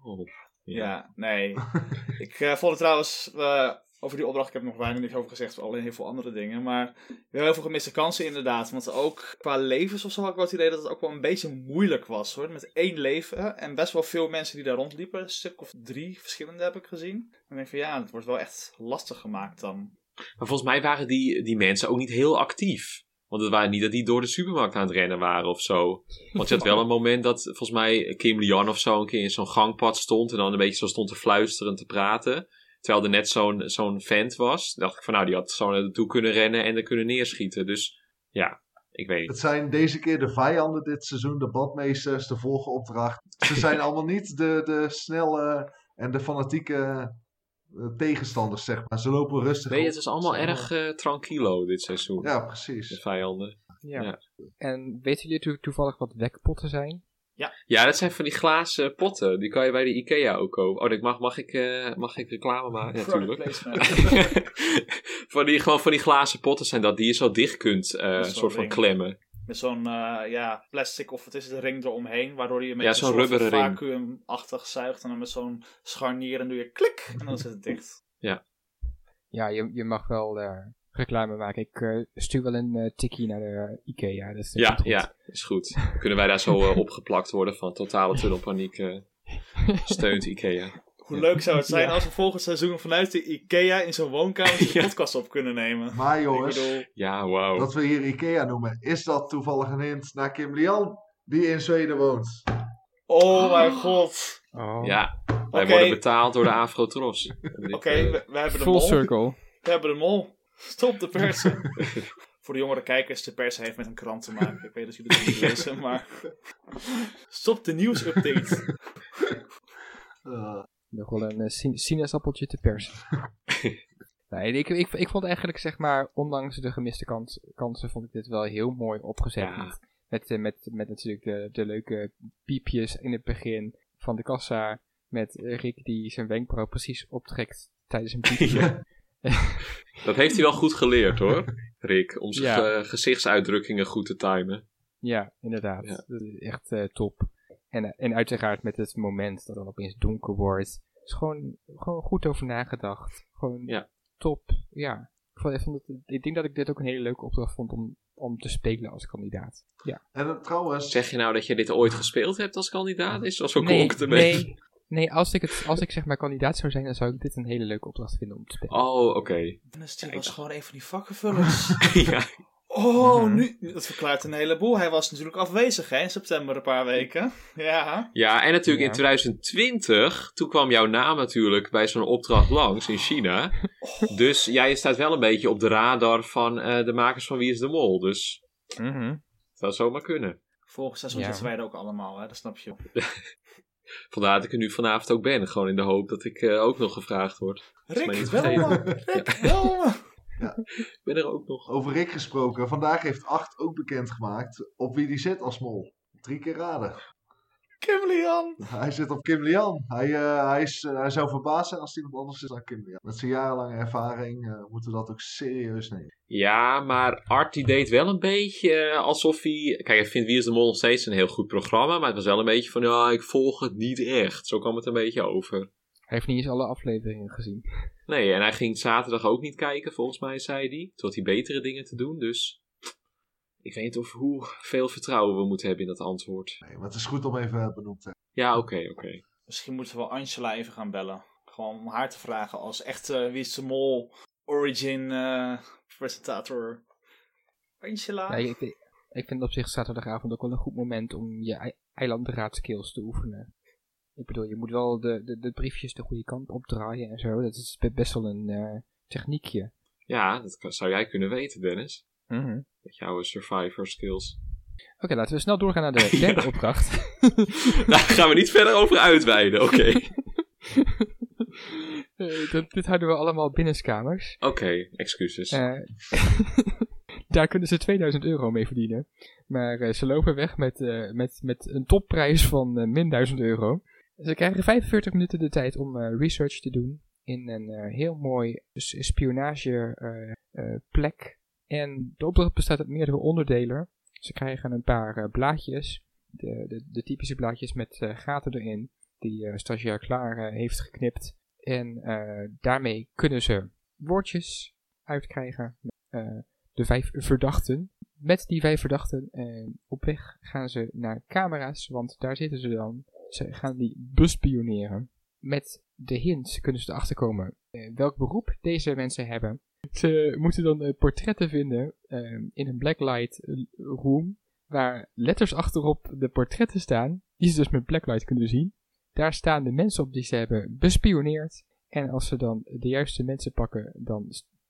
Oh. Ja, nee. ik eh, vond het trouwens, eh, over die opdracht, ik heb nog weinig niks over gezegd, alleen heel veel andere dingen. Maar heel veel gemiste kansen inderdaad. Want ook qua levens of zo had ik wel het idee dat het ook wel een beetje moeilijk was hoor. Met één leven en best wel veel mensen die daar rondliepen. Een stuk of drie verschillende heb ik gezien. En ik denk van ja, het wordt wel echt lastig gemaakt dan. Maar volgens mij waren die, die mensen ook niet heel actief. Want het waren niet dat die door de supermarkt aan het rennen waren of zo. Want je had wel een moment dat volgens mij Kim Lian of zo een keer in zo'n gangpad stond. En dan een beetje zo stond te fluisteren en te praten. Terwijl er net zo'n zo'n vent was. Dacht ik van nou, die had zo naartoe kunnen rennen en er kunnen neerschieten. Dus ja, ik weet. Het zijn deze keer de vijanden dit seizoen, de badmeesters, de volgopdracht. Ze zijn allemaal niet de, de snelle en de fanatieke eh, tegenstanders, zeg maar. Ze lopen rustig Nee, op. het was allemaal Zeg maar. erg eh, tranquilo dit seizoen. Ja, De precies. vijanden. Ja. Ja. En weten jullie to- toevallig wat wekpotten zijn? Ja, dat zijn van die glazen potten. Die kan je bij de Ikea ook kopen. Oh, ik mag, mag, ik, eh, mag ik reclame maken? Ja, natuurlijk. van, die, gewoon van die glazen potten zijn dat die je zo dicht kunt eh, zo'n soort van ring. klemmen. Met zo'n eh, ja, plastic of het is de ring eromheen. Waardoor je met Ja, zo'n rubberen ring. vacuümachtig zuigt. En dan met zo'n scharnier en doe je klik. En dan zit het dicht. Ja, je, je mag wel eh, reclame maken. Ik eh, stuur wel een eh, tikkie naar de eh, Ikea. Dus dat Ja, goed. ja, is goed. Kunnen wij daar zo eh, opgeplakt worden van totale tunnelpaniek eh, steunt Ikea. Hoe leuk zou het zijn Ja. als we volgend seizoen vanuit de IKEA in zo'n woonkamer de Ja. podcast op kunnen nemen. Maar jongens, bedoel, Ja, wauw. dat we hier Ikea noemen, is dat toevallig een hint naar Kim Lian, die in Zweden woont? oh mijn god. Oh. Ja, wij Oké. worden betaald door de Afrotros. Oké, we, we hebben de Full mol. circle. We hebben de mol. Stop de persen. Voor de jongere kijkers, de pers heeft met een krant te maken. Ik weet dat jullie het niet lezen, maar... Stop de nieuwsupdate. Eh, Nog wel een eh, sin- sinaasappeltje te persen. nee, ik, ik, ik vond eigenlijk, zeg maar, ondanks de gemiste kans, kansen, vond ik dit wel heel mooi opgezet. Ja. Met, met, eh, met, met natuurlijk de, de leuke piepjes in het begin van de kassa. Met Rick die zijn wenkbrauw precies optrekt tijdens een piepje. ja. Dat heeft hij wel goed geleerd hoor, Rick. Om zijn Ja. ge- gezichtsuitdrukkingen goed te timen. Ja, inderdaad. Ja. Dat is echt eh, top. En, eh, en uiteraard met het moment dat het dan opeens donker wordt. is gewoon, gewoon goed over nagedacht. Gewoon Ja. top. Ja. Ik, vond, het, ik denk dat ik dit ook een hele leuke opdracht vond om, om te spelen als kandidaat. En eh, trouwens, Zeg je nou dat je dit ooit gespeeld hebt als kandidaat? Is dat zo nee, klonk het een beetje? nee, nee als, ik het, als ik zeg maar kandidaat zou zijn, dan zou ik dit een hele leuke opdracht vinden om te spelen. Oh, oké. Dennis, die was gewoon een van die vakkenvullers. ja. Oh, Mhm. nu, dat verklaart een heleboel. Hij was natuurlijk afwezig hè, in september een paar weken. Ja. ja, en natuurlijk Ja. in 2020, toen kwam jouw naam natuurlijk bij zo'n opdracht langs in China. Dus jij staat wel een beetje op de radar van eh, de makers van Wie is de Mol. Dus Mhm. dat zou zomaar kunnen. Vorig seizoen Ja. zitten wij er ook allemaal, hè? dat snap je. Vandaar dat ik er nu vanavond ook ben. Gewoon in de hoop dat ik eh, ook nog gevraagd word. is mij Rick, niet wel! Rick, wel me! Ik ben er ook nog. Over Rick gesproken. Vandaag heeft 8 ook bekendgemaakt op wie die zit als mol. Drie keer raden. Kim Lian! Hij zit op Kim Lian. Hij, eh, hij, is, eh, hij zou verbaasd zijn als iemand anders is dan Kim Lian. Met zijn jarenlange ervaring eh, moeten we dat ook serieus nemen. Ja, maar Art die deed wel een beetje alsof hij... Kijk, ik vind Wie is de Mol nog steeds een heel goed programma. Maar het was wel een beetje van, ja, ik volg het niet echt. Zo kwam het een beetje over. Hij heeft niet eens alle afleveringen gezien. Nee, en hij ging zaterdag ook niet kijken, volgens mij, zei hij. Toen had hij betere dingen te doen, dus... Ik weet niet of hoe veel vertrouwen we moeten hebben in dat antwoord. Nee, maar het is goed om even eh, benoemd te hebben. Ja, oké, oké. Misschien moeten we Angela even gaan bellen. Gewoon om haar te vragen als echte Wie is de Mol origin eh, presentator. Angela? Ja, ik, ik vind op zich zaterdagavond ook wel een goed moment om je ei- eilandraadskills te oefenen. Ik bedoel, je moet wel de, de, de briefjes de goede kant opdraaien en zo. Dat is be- best wel een eh, techniekje. Ja, dat kan- zou jij kunnen weten, Dennis. Mhm. Met jouw survivor skills. Oké, laten we snel doorgaan naar de derde opdracht. Daar gaan we niet verder over uitweiden, oké. Eh, dit houden we allemaal binnenskamers. Oké, excuses. Eh, daar kunnen ze 2000 euro mee verdienen. Maar eh, ze lopen weg met, met, met een topprijs van min 1000 euro. Ze krijgen 45 minuten de tijd om research te doen in een heel mooi spionage eh, eh, plek. En de opdracht bestaat uit meerdere onderdelen. Ze krijgen een paar eh, blaadjes, de, de, de typische blaadjes met eh, gaten erin, die eh stagiair klaar heeft geknipt. En daarmee kunnen ze woordjes uitkrijgen. de vijf verdachten. Met die vijf verdachten op weg gaan ze naar camera's, want daar zitten ze dan. Ze gaan die bespioneren. Met de hints kunnen ze erachter komen welk beroep deze mensen hebben. Ze moeten dan eh, portretten vinden eh, in een blacklight eh, room, waar letters achterop de portretten staan, die ze dus met blacklight kunnen zien. Daar staan de mensen op die ze hebben bespioneerd. En als ze dan de juiste mensen pakken, dan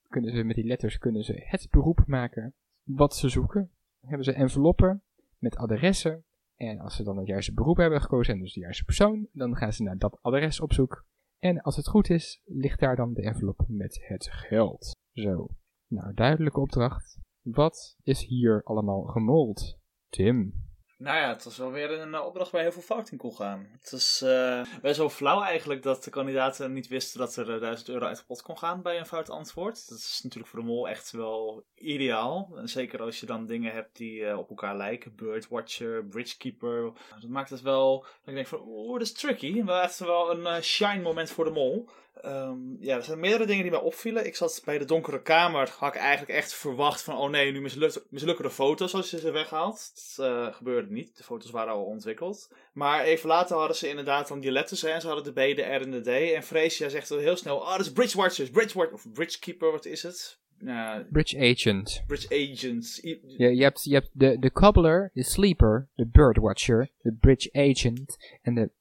kunnen ze met die letters kunnen ze het beroep maken wat ze zoeken. Dan hebben ze enveloppen met adressen. En als ze dan het juiste beroep hebben gekozen en dus de juiste persoon, dan gaan ze naar dat adres op zoek. En als het goed is, ligt daar dan de envelop met het geld. Zo. Nou, duidelijke opdracht. Wat is hier allemaal gemold? Tim. Nou ja, het was wel weer een eh, opdracht waar heel veel fout in kon gaan. Het is eh, best wel flauw eigenlijk dat de kandidaten niet wisten dat er eh, 1000 euro uit de kon gaan bij een fout antwoord. Dat is natuurlijk voor de mol echt wel ideaal. En zeker als je dan dingen hebt die eh, op elkaar lijken. Birdwatcher, Bridgekeeper. Dat maakt het wel, ik denk van, oeh, dat is tricky. Wel echt wel een eh, shine moment voor de mol. Ehm, ja, er zijn meerdere dingen die mij opvielen. Ik zat bij de donkere kamer, had ik eigenlijk echt verwacht van, oh nee, nu mislukt, mislukken de foto's als je ze weghaalt. Dat eh, gebeurde niet, de foto's waren al ontwikkeld. Maar even later hadden ze inderdaad dan die letters, hè. ze hadden de B, de R en de D. En Freesia zegt heel snel, oh dat is Bridgewatchers, Bridgewatch, of Bridgekeeper, wat is het? Ja, Bridge Agent. Bridge Agents. I- Je, je hebt, je hebt de, de cobbler, de sleeper, de birdwatcher, de bridge agent en de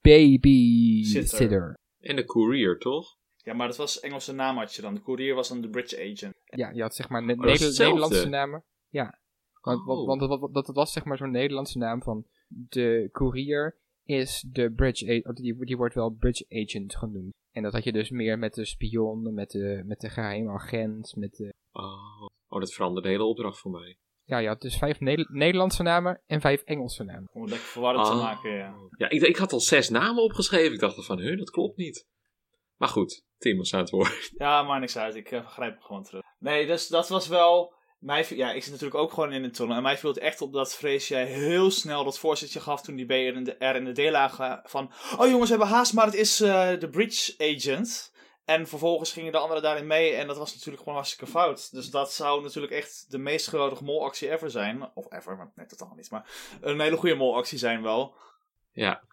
babysitter. Sitter. En de courier, toch? Ja, maar dat was Engelse naam had je dan. De courier was dan de Bridge Agent. Ja, je had zeg maar ne- Oh, hetzelfde. Nederlandse namen. Ja, want, Oh. want, want dat, dat, dat was zeg maar zo'n Nederlandse naam van de courier is de bridge agent, die, die wordt wel bridge agent genoemd. En dat had je dus meer met de spion, met de, met de geheime agent, met de... Oh. oh, dat veranderde de hele opdracht voor mij. Ja, je had dus vijf Neder- Nederlandse namen en vijf Engelse namen. Om het lekker verwarrend te Oh. maken, ja. Ja, ik, ik had al zes namen opgeschreven. Ik dacht van, huh, dat klopt niet. Maar goed, Tim was aan het woord. Ja, maar niks uit. Ik uh, grijp hem gewoon terug. Nee, dus dat was wel... Mij, ja, ik zit natuurlijk ook gewoon in de tunnel. En mij viel het echt op dat Vrees jij heel snel dat voorzetje gaf toen die B en de R en de D lagen. Van, oh jongens, we hebben haast, maar het is eh, de Bridge Agent. En vervolgens gingen de anderen daarin mee. En dat was natuurlijk gewoon hartstikke fout. Dus dat zou natuurlijk echt de meest geweldige molactie ever zijn. Of ever, maar net totaal niet. Maar een hele goede molactie zijn wel. Ja.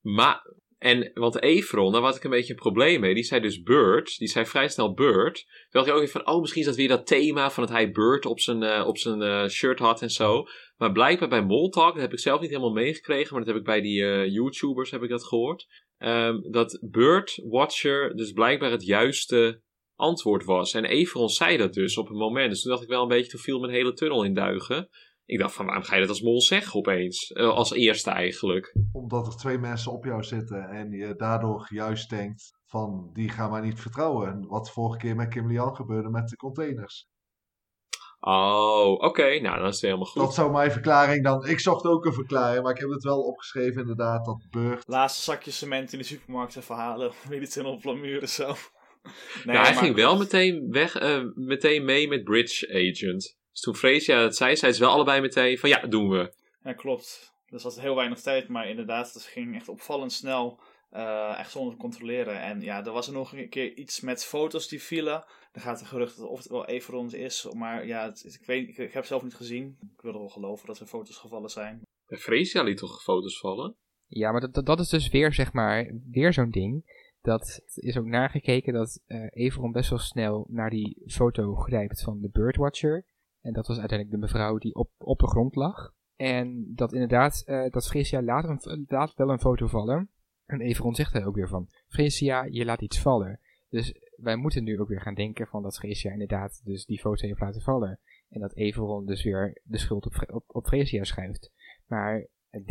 Maar, en, want Efron, daar had ik een beetje een probleem mee. Die zei dus Bird. Die zei vrij snel Bird. Toen dacht ik ook even van, oh, misschien is dat weer dat thema van dat hij Bird op zijn, eh, op zijn eh, shirt had en zo. Maar blijkbaar bij Moltalk, dat heb ik zelf niet helemaal meegekregen, maar dat heb ik bij die eh, YouTubers heb ik dat gehoord. Ehm, dat Bird Watcher dus blijkbaar het juiste antwoord was. En Everon zei dat dus op een moment. Dus toen dacht ik wel een beetje, toen viel mijn hele tunnel in duigen. Ik dacht van, waarom ga je dat als mol zeggen opeens? Eh, als eerste eigenlijk. Omdat er twee mensen op jou zitten en je daardoor juist denkt van die gaan mij niet vertrouwen. Wat vorige keer met Kim Lian gebeurde met de containers. Oh, oké. Nou, dan is het helemaal goed. Dat zou mijn verklaring dan. Ik zocht ook een verklaring, maar ik heb het wel opgeschreven inderdaad dat Burt. Laatste zakje cement in de supermarkt even halen. Weet iets in op plamuren zo. Nee, hij ging wel meteen, weg, uh, meteen mee met Bridge Agent. Dus toen Freesia het zei, zei ze wel allebei meteen van ja, doen we. Ja, klopt. Dus was heel weinig tijd, maar inderdaad, het ging echt opvallend snel. Uh, echt zonder te controleren. En ja, er was er nog een keer iets met foto's die vielen. Dan gaat de gerucht dat of het wel even rond is. Maar ja, het, ik, weet, ik, ik, heb het zelf niet gezien. Ik wil er wel geloven dat er foto's gevallen zijn. Ja, Freesia liet toch foto's vallen? Ja, maar dat, dat is dus weer, zeg maar, weer zo'n ding. Dat is ook nagekeken dat uh, Everon best wel snel naar die foto grijpt van de Birdwatcher. En dat was uiteindelijk de mevrouw die op, op de grond lag. En dat inderdaad, uh, dat Freesia later een, laat wel een foto vallen. En Everon zegt hij ook weer van, Freesia, je laat iets vallen. Dus wij moeten nu ook weer gaan denken van dat Freesia inderdaad dus die foto heeft laten vallen. En dat Everon dus weer de schuld op, op, op Freesia schuift. Maar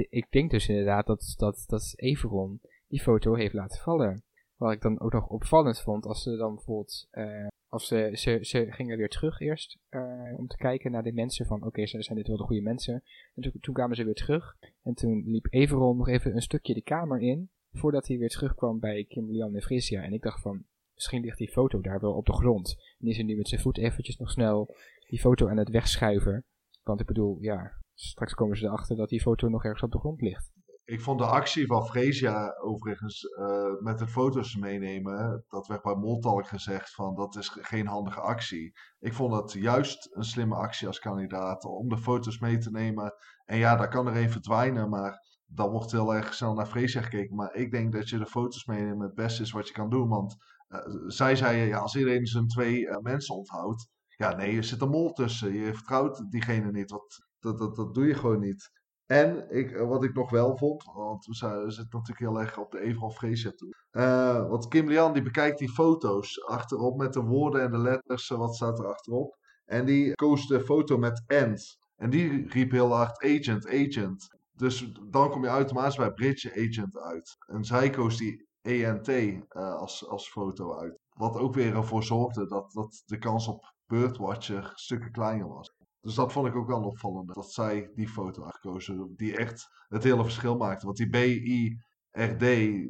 ik denk dus inderdaad dat, dat, dat Everon die foto heeft laten vallen. Wat ik dan ook nog opvallend vond, als ze dan bijvoorbeeld, uh, als ze, ze, ze gingen weer terug eerst, uh, om te kijken naar de mensen van, oké, okay, zijn dit wel de goede mensen? En toen, toen kwamen ze weer terug, en toen liep Everon nog even een stukje de kamer in, voordat hij weer terugkwam bij Kim Lian en Frisia. En ik dacht van, misschien ligt die foto daar wel op de grond. En is hij nu met zijn voet eventjes nog snel die foto aan het wegschuiven. Want ik bedoel, ja, straks komen ze erachter dat die foto nog ergens op de grond ligt. Ik vond de actie van Freesia overigens uh, met de foto's meenemen, dat werd bij Moltalk gezegd van dat is geen handige actie. Ik vond het juist een slimme actie als kandidaat om de foto's mee te nemen. En ja, daar kan er een verdwijnen, maar dan wordt heel erg snel naar Freesia gekeken. Maar ik denk dat je de foto's meenemen het beste is wat je kan doen. Want zij zei, ja, als iedereen zijn twee uh, mensen onthoudt. Ja, nee, er zit een mol tussen. Je vertrouwt diegene niet. Wat, dat, dat, dat doe je gewoon niet. En ik, uh, wat ik nog wel vond, want we zitten natuurlijk heel erg op de Evron Freesia toe. want Kim Lian die bekijkt die foto's achterop met de woorden en de letters, wat staat er achterop. En die koos de foto met end. En die riep heel hard agent, agent. Dus dan kom je automatisch bij Bridge Agent uit. En zij koos die ENT uh, als, als foto uit. Wat ook weer ervoor zorgde dat, dat de kans op Birdwatcher stukken kleiner was. Dus dat vond ik ook wel opvallend. Dat zij die foto uitkozen. Die echt het hele verschil maakte. Want die B-I-R-D,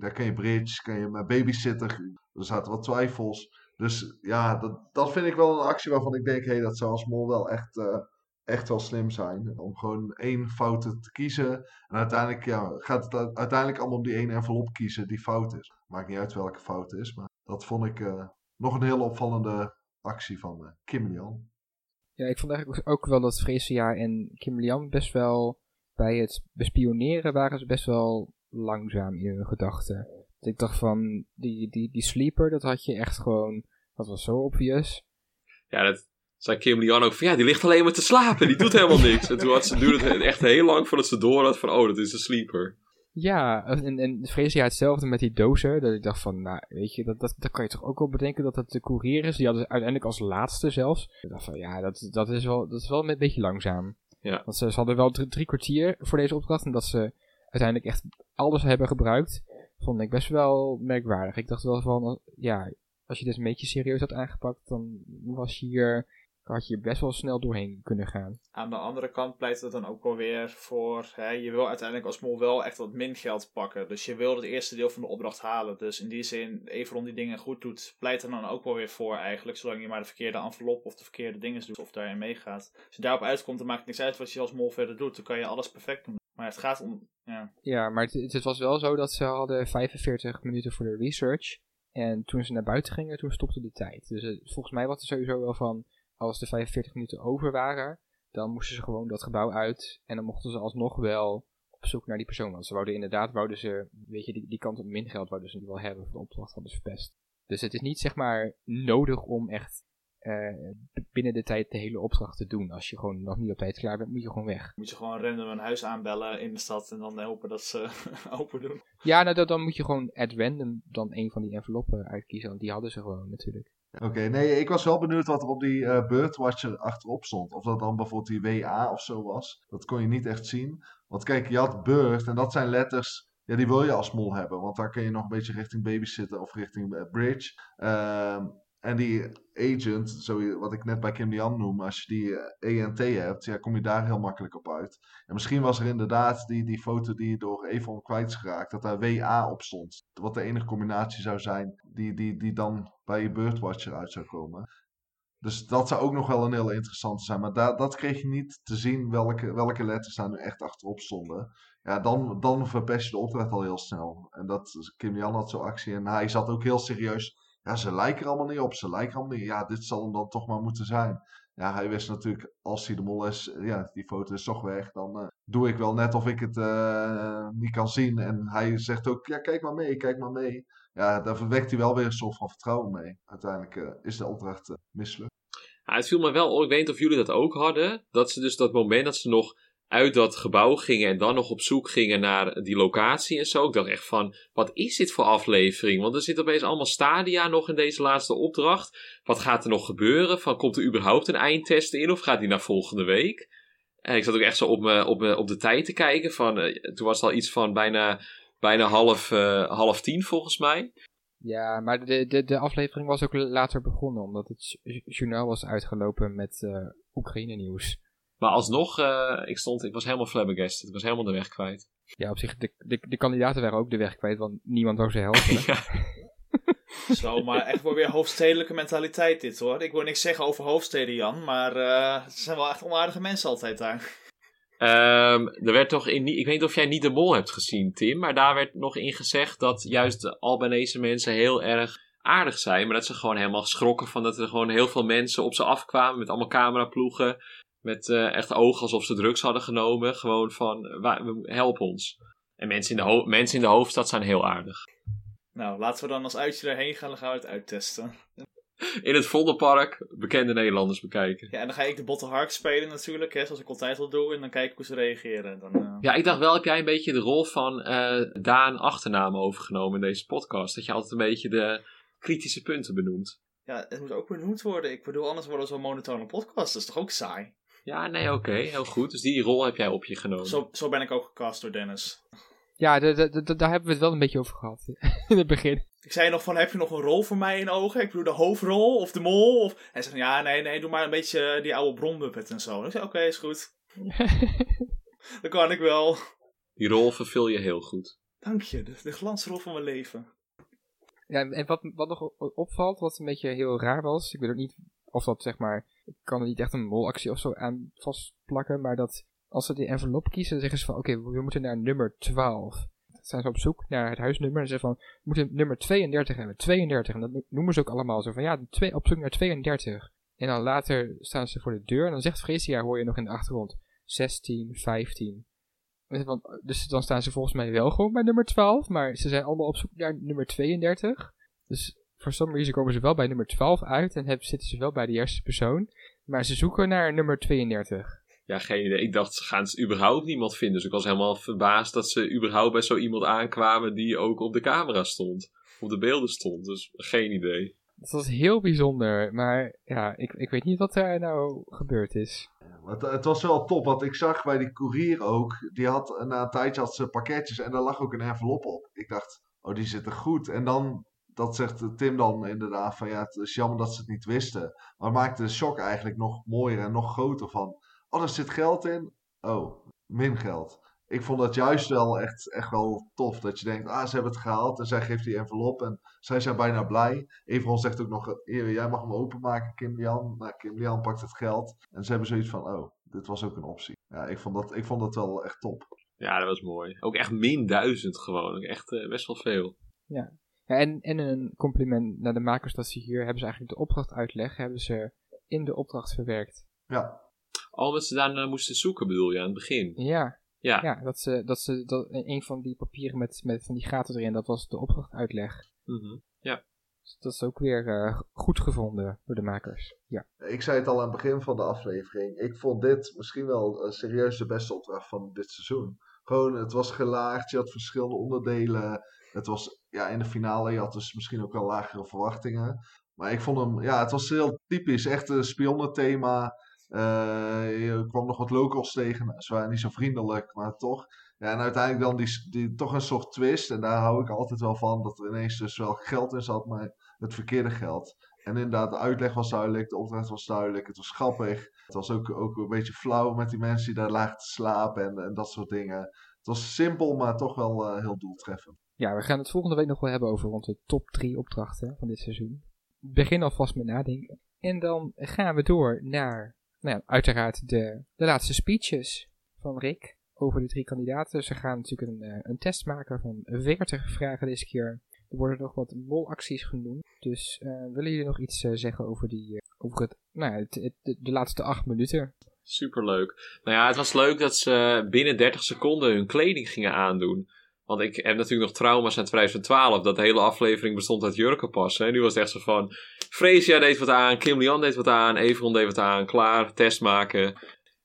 daar kan je Bridge, kan je met babysitter. Er zaten wat twijfels. Dus ja, dat, dat vind ik wel een actie waarvan ik denk, hé, hey, dat zou als mol wel echt... Uh, echt wel slim zijn. Om gewoon één fout te kiezen. En uiteindelijk ja, gaat het uiteindelijk allemaal om die ene envelop kiezen die fout is. Maakt niet uit welke fout het is. Maar dat vond ik uh, nog een heel opvallende actie van uh, Kim Lian. Ja, ik vond eigenlijk ook wel dat Freesia en Kim Lian best wel bij het bespioneren waren ze best wel langzaam in hun gedachten. Dus ik dacht van, die, die, die sleeper, dat had je echt gewoon, dat was zo obvious. Ja, dat, zei Kim Lian ook van ja, die ligt alleen maar te slapen, die doet helemaal niks. En toen had ze, duurde het echt heel lang voordat ze door had van oh, dat is een sleeper. Ja, en, en Freesia hetzelfde met die dozen. Dat ik dacht van, nou, weet je, dat, dat, dat kan je toch ook wel bedenken dat dat de courier is. Die hadden ze uiteindelijk als laatste zelfs. Ik dacht van, ja, dat, dat, is, wel, dat is wel een beetje langzaam. Ja. Want ze, ze hadden wel drie, drie kwartier voor deze opdracht. En dat ze uiteindelijk echt alles hebben gebruikt, vond ik best wel merkwaardig. Ik dacht wel van, ja, als je dit een beetje serieus had aangepakt, dan was je hier had je best wel snel doorheen kunnen gaan. Aan de andere kant pleit het dan ook wel weer voor, hè, je wil uiteindelijk als mol wel echt wat min geld pakken. Dus je wil het eerste deel van de opdracht halen. Dus in die zin, Everon die dingen goed doet, pleit er dan ook wel weer voor eigenlijk. Zolang je maar de verkeerde envelop of de verkeerde dingen doet of daarin meegaat. Als je daarop uitkomt, dan maakt het niks uit wat je als mol verder doet. Dan kan je alles perfect doen. Maar het gaat om, ja. Ja, maar het, het was wel zo dat ze hadden 45 minuten voor de research. En toen ze naar buiten gingen, toen stopte de tijd. Dus het, volgens mij was er sowieso wel van als de 45 minuten over waren, dan moesten ze gewoon dat gebouw uit. En dan mochten ze alsnog wel op zoek naar die persoon. Want ze wouden inderdaad, wouden ze, weet je, die, die kant op min geld wouden ze wel hebben voor de opdracht hadden ze verpest. Dus het is niet zeg maar nodig om echt uh, binnen de tijd de hele opdracht te doen. Als je gewoon nog niet op tijd klaar bent, moet je gewoon weg. Moet je gewoon random een huis aanbellen in de stad en dan hopen dat ze open doen. Ja, nou, dan moet je gewoon at random dan een van die enveloppen uitkiezen. Want die hadden ze gewoon natuurlijk. Oké, nee, ik was wel benieuwd wat er op die uh, Birdwatcher achterop stond. Of dat dan bijvoorbeeld die WA of zo was. Dat kon je niet echt zien. Want kijk, je had Bird en dat zijn letters ja, die wil je als mol hebben. Want daar kun je nog een beetje richting babysitter of richting uh, bridge. Ehm, en die agent, zo, wat ik net bij Kim Lian noem, als je die ENT hebt, ja, kom je daar heel makkelijk op uit. En misschien was er inderdaad die, die foto die door Evon kwijt is geraakt, dat daar WA op stond. Wat de enige combinatie zou zijn die, die, die dan bij je Birdwatcher uit zou komen. Dus dat zou ook nog wel een heel interessante zijn. Maar da dat kreeg je niet te zien welke, welke letters daar nu echt achterop stonden. Ja, dan, dan verpest je de opdracht al heel snel. En dat, Kim Jan had zo'n actie en hij zat ook heel serieus. Ja, ze lijken er allemaal niet op, ze lijken allemaal niet. Ja, dit zal hem dan toch maar moeten zijn. Ja, hij wist natuurlijk, als hij de mol is, ja, die foto is toch weg. Dan uh, doe ik wel net of ik het uh, niet kan zien. En hij zegt ook, ja, kijk maar mee, kijk maar mee. Ja, daar wekt hij wel weer een soort van vertrouwen mee. Uiteindelijk is de opdracht mislukt. Het viel me wel, ik weet niet of jullie dat ook hadden. Dat ze dus dat moment dat ze nog uit dat gebouw gingen en dan nog op zoek gingen naar die locatie en zo. Ik dacht echt van, wat is dit voor aflevering? Want er zitten opeens allemaal stadia nog in deze laatste opdracht. Wat gaat er nog gebeuren? Van, komt er überhaupt een eindtest in of gaat die naar volgende week? En ik zat ook echt zo op, me, op, me, op de tijd te kijken. Van, uh, toen was het al iets van bijna, bijna half, uh, half tien volgens mij. Ja, maar de, de, de aflevering was ook later begonnen, omdat het journaal was uitgelopen met uh, Oekraïne nieuws. Maar alsnog, uh, ik, stond, ik was helemaal flabbergasted. Ik was helemaal de weg kwijt. Ja, op zich, de, de, de kandidaten waren ook de weg kwijt, want niemand wou ze helpen. ja. Zo, maar echt wel weer hoofdstedelijke mentaliteit dit hoor. Ik wil niks zeggen over hoofdsteden, Jan, maar uh, het zijn wel echt onaardige mensen altijd daar. Um, er werd toch in, ik weet niet of jij niet de mol hebt gezien, Tim, maar daar werd nog in gezegd dat juist de Albanese mensen heel erg aardig zijn, maar dat ze gewoon helemaal schrokken van dat er gewoon heel veel mensen op ze afkwamen met allemaal cameraploegen, met uh, echt ogen alsof ze drugs hadden genomen, gewoon van help ons. En mensen in, de mensen in de hoofdstad zijn heel aardig. Nou, laten we dan als uitje daarheen gaan, dan gaan we het uittesten. In het Vondelpark bekende Nederlanders bekijken. Ja, en dan ga ik de Botte Hark spelen natuurlijk, hè, zoals ik altijd al doe. En dan kijk ik hoe ze reageren. Dan, uh... Ja, ik dacht wel, heb jij een beetje de rol van uh, Daan achternaam overgenomen in deze podcast? Dat je altijd een beetje de kritische punten benoemt. Ja, het moet ook benoemd worden. Ik bedoel, anders worden we zo'n monotone podcast. Dat is toch ook saai? Ja, nee, oké, okay, heel goed. Dus die rol heb jij op je genomen. Zo, zo ben ik ook gecast door Dennis. Ja, de, de, de, daar hebben we het wel een beetje over gehad in het begin. Ik zei nog van, heb je nog een rol voor mij in ogen? Ik bedoel, de hoofdrol of de mol? Of... Hij zegt, ja, nee, nee, doe maar een beetje die oude bronmuppet en zo. Ik zei, oké, okay, is goed. dat kan ik wel. Die rol vervul je heel goed. Dank je, de, de glansrol van mijn leven. Ja, en wat, wat nog opvalt, wat een beetje heel raar was, ik weet ook niet of dat zeg maar, ik kan er niet echt een molactie of zo aan vastplakken, maar dat als ze die envelop kiezen, zeggen ze van oké, we moeten naar nummer 12. Dan zijn ze op zoek naar het huisnummer en zeggen van we moeten nummer 32 hebben, 32. En dat noemen ze ook allemaal zo van ja, twee, op zoek naar 32. En dan later staan ze voor de deur en dan zegt Freesia, hoor je nog in de achtergrond, 16, 15. Dus dan staan ze volgens mij wel gewoon bij nummer 12, maar ze zijn allemaal op zoek naar nummer 32. Dus voor some reason komen ze wel bij nummer 12 uit en hebben, zitten ze wel bij de eerste persoon. Maar ze zoeken naar nummer 32. Ja, geen idee. Ik dacht, gaan ze überhaupt niemand vinden? Dus ik was helemaal verbaasd dat ze überhaupt bij zo iemand aankwamen die ook op de camera stond. Op de beelden stond. Dus geen idee. Dat was heel bijzonder. Maar ja, ik, ik weet niet wat er nou gebeurd is. Het, het, was wel top, want ik zag bij die courier ook, die had na een tijdje had ze pakketjes en daar lag ook een envelop op. Ik dacht, oh die zitten goed. En dan dat zegt Tim dan inderdaad van ja, het is jammer dat ze het niet wisten. Maar het maakt de shock eigenlijk nog mooier en nog groter van, oh, er zit geld in. Oh, min geld. Ik vond dat juist wel echt, echt wel tof. Dat je denkt, ah, ze hebben het gehaald. En zij geeft die envelop. En zij zijn bijna blij. Everon zegt ook nog, jij mag hem openmaken, Kim Lian. Nou, Kim Lian pakt het geld. En ze hebben zoiets van, oh, dit was ook een optie. Ja, ik vond dat, ik vond dat wel echt top. Ja, dat was mooi. Ook echt min duizend gewoon. Echt uh, best wel veel. Ja, ja, en, en een compliment naar de makers dat ze hier hebben ze eigenlijk de opdracht uitleg, hebben ze in de opdracht verwerkt. Ja. Al wat ze daarna moesten zoeken bedoel je aan het begin? Ja. Ja, ja dat ze, dat ze dat, een van die papieren met, met van die gaten erin, dat was de opdracht uitleg. Mm Ja. Dus dat is ook weer uh, goed gevonden door de makers. Ja. Ik zei het al aan het begin van de aflevering. Ik vond dit misschien wel uh, serieus de beste opdracht van dit seizoen. Gewoon, het was gelaagd, je had verschillende onderdelen. Het was ja, in de finale, je had dus misschien ook wel lagere verwachtingen. Maar ik vond hem, ja, het was heel typisch. Echt een spionnenthema. Uh, je kwam nog wat locals tegen. Nou, ze waren niet zo vriendelijk, maar toch. Ja, en uiteindelijk dan die, die, toch een soort twist. En daar hou ik altijd wel van. Dat er ineens dus wel geld in zat, maar het verkeerde geld. En inderdaad, de uitleg was duidelijk, de opdracht was duidelijk, het was grappig. Het was ook, ook een beetje flauw met die mensen die daar lagen te slapen en, en dat soort dingen. Het was simpel, maar toch wel uh, heel doeltreffend. Ja, we gaan het volgende week nog wel hebben over onze top 3 opdrachten van dit seizoen. Begin alvast met nadenken. En dan gaan we door naar, nou ja, uiteraard de, de laatste speeches van Rick over de drie kandidaten. Ze gaan natuurlijk een, eh, een test maken van 40 vragen deze keer. Er worden nog wat molacties genoemd. Dus uh, willen jullie nog iets uh, zeggen over, die, over het, nou, het, de, de laatste acht minuten? Superleuk. Nou ja, het was leuk dat ze binnen 30 seconden hun kleding gingen aandoen. Want ik heb natuurlijk nog trauma's uit 2012. Dat de hele aflevering bestond uit jurken passen. En nu was het echt zo van... Freesia deed wat aan, Kim Lian deed wat aan, Everon deed wat aan. Klaar, test maken.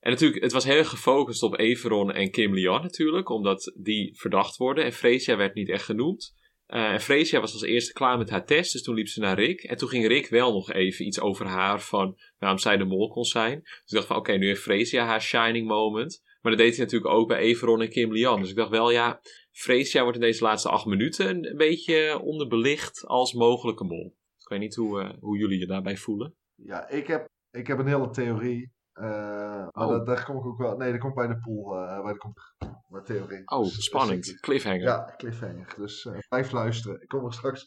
En natuurlijk, het was heel gefocust op Everon en Kim Lian natuurlijk. Omdat die verdacht worden. En Freesia werd niet echt genoemd. Uh, en Freesia was als eerste klaar met haar test, dus toen liep ze naar Rick. En toen ging Rick wel nog even iets over haar van waarom zij de mol kon zijn. Dus ik dacht van oké, nu heeft Freesia haar shining moment. Maar dat deed hij natuurlijk ook bij Everon en Kim Lian. Dus ik dacht wel ja, Freesia wordt in deze laatste acht minuten een beetje onderbelicht als mogelijke mol. Ik weet niet hoe, uh, hoe jullie je daarbij voelen. Ja, ik heb, ik heb een hele theorie. Uh, maar Oh. dat, daar kom ik ook wel. Nee, dat komt bij de pool. eh bij de theorie. Oh, Dus- spannend. dus ik- Cliffhanger. ja, cliffhanger. Dus eh, blijf luisteren. Ik kom er straks,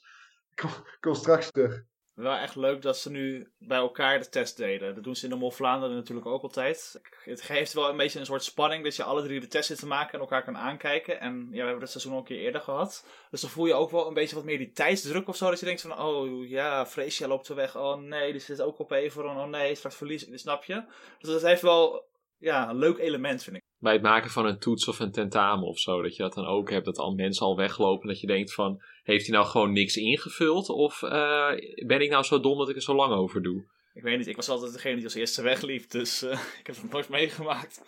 ik kom, ik kom straks terug. Wel echt leuk dat ze nu bij elkaar de test deden. Dat doen ze in de Mol Vlaanderen natuurlijk ook altijd. Het geeft wel een beetje een soort spanning dat je alle drie de test zit te maken en elkaar kan aankijken. En ja, we hebben dat seizoen al een keer eerder gehad. Dus dan voel je ook wel een beetje wat meer die tijdsdruk of zo. Dat je denkt van, oh ja, Freesia loopt er weg. Oh nee, die zit ook op Everon. Oh nee, straks verlies ik. Snap je? Dus dat heeft wel ja, een leuk element, vind ik. Bij het maken van een toets of een tentamen of zo. Dat je dat dan ook hebt, dat al mensen al weglopen. Dat je denkt van, heeft hij nou gewoon niks ingevuld? Of eh, ben ik nou zo dom dat ik er zo lang over doe? Ik weet niet, ik was altijd degene die als eerste wegliep. Dus eh, ik heb het nooit meegemaakt.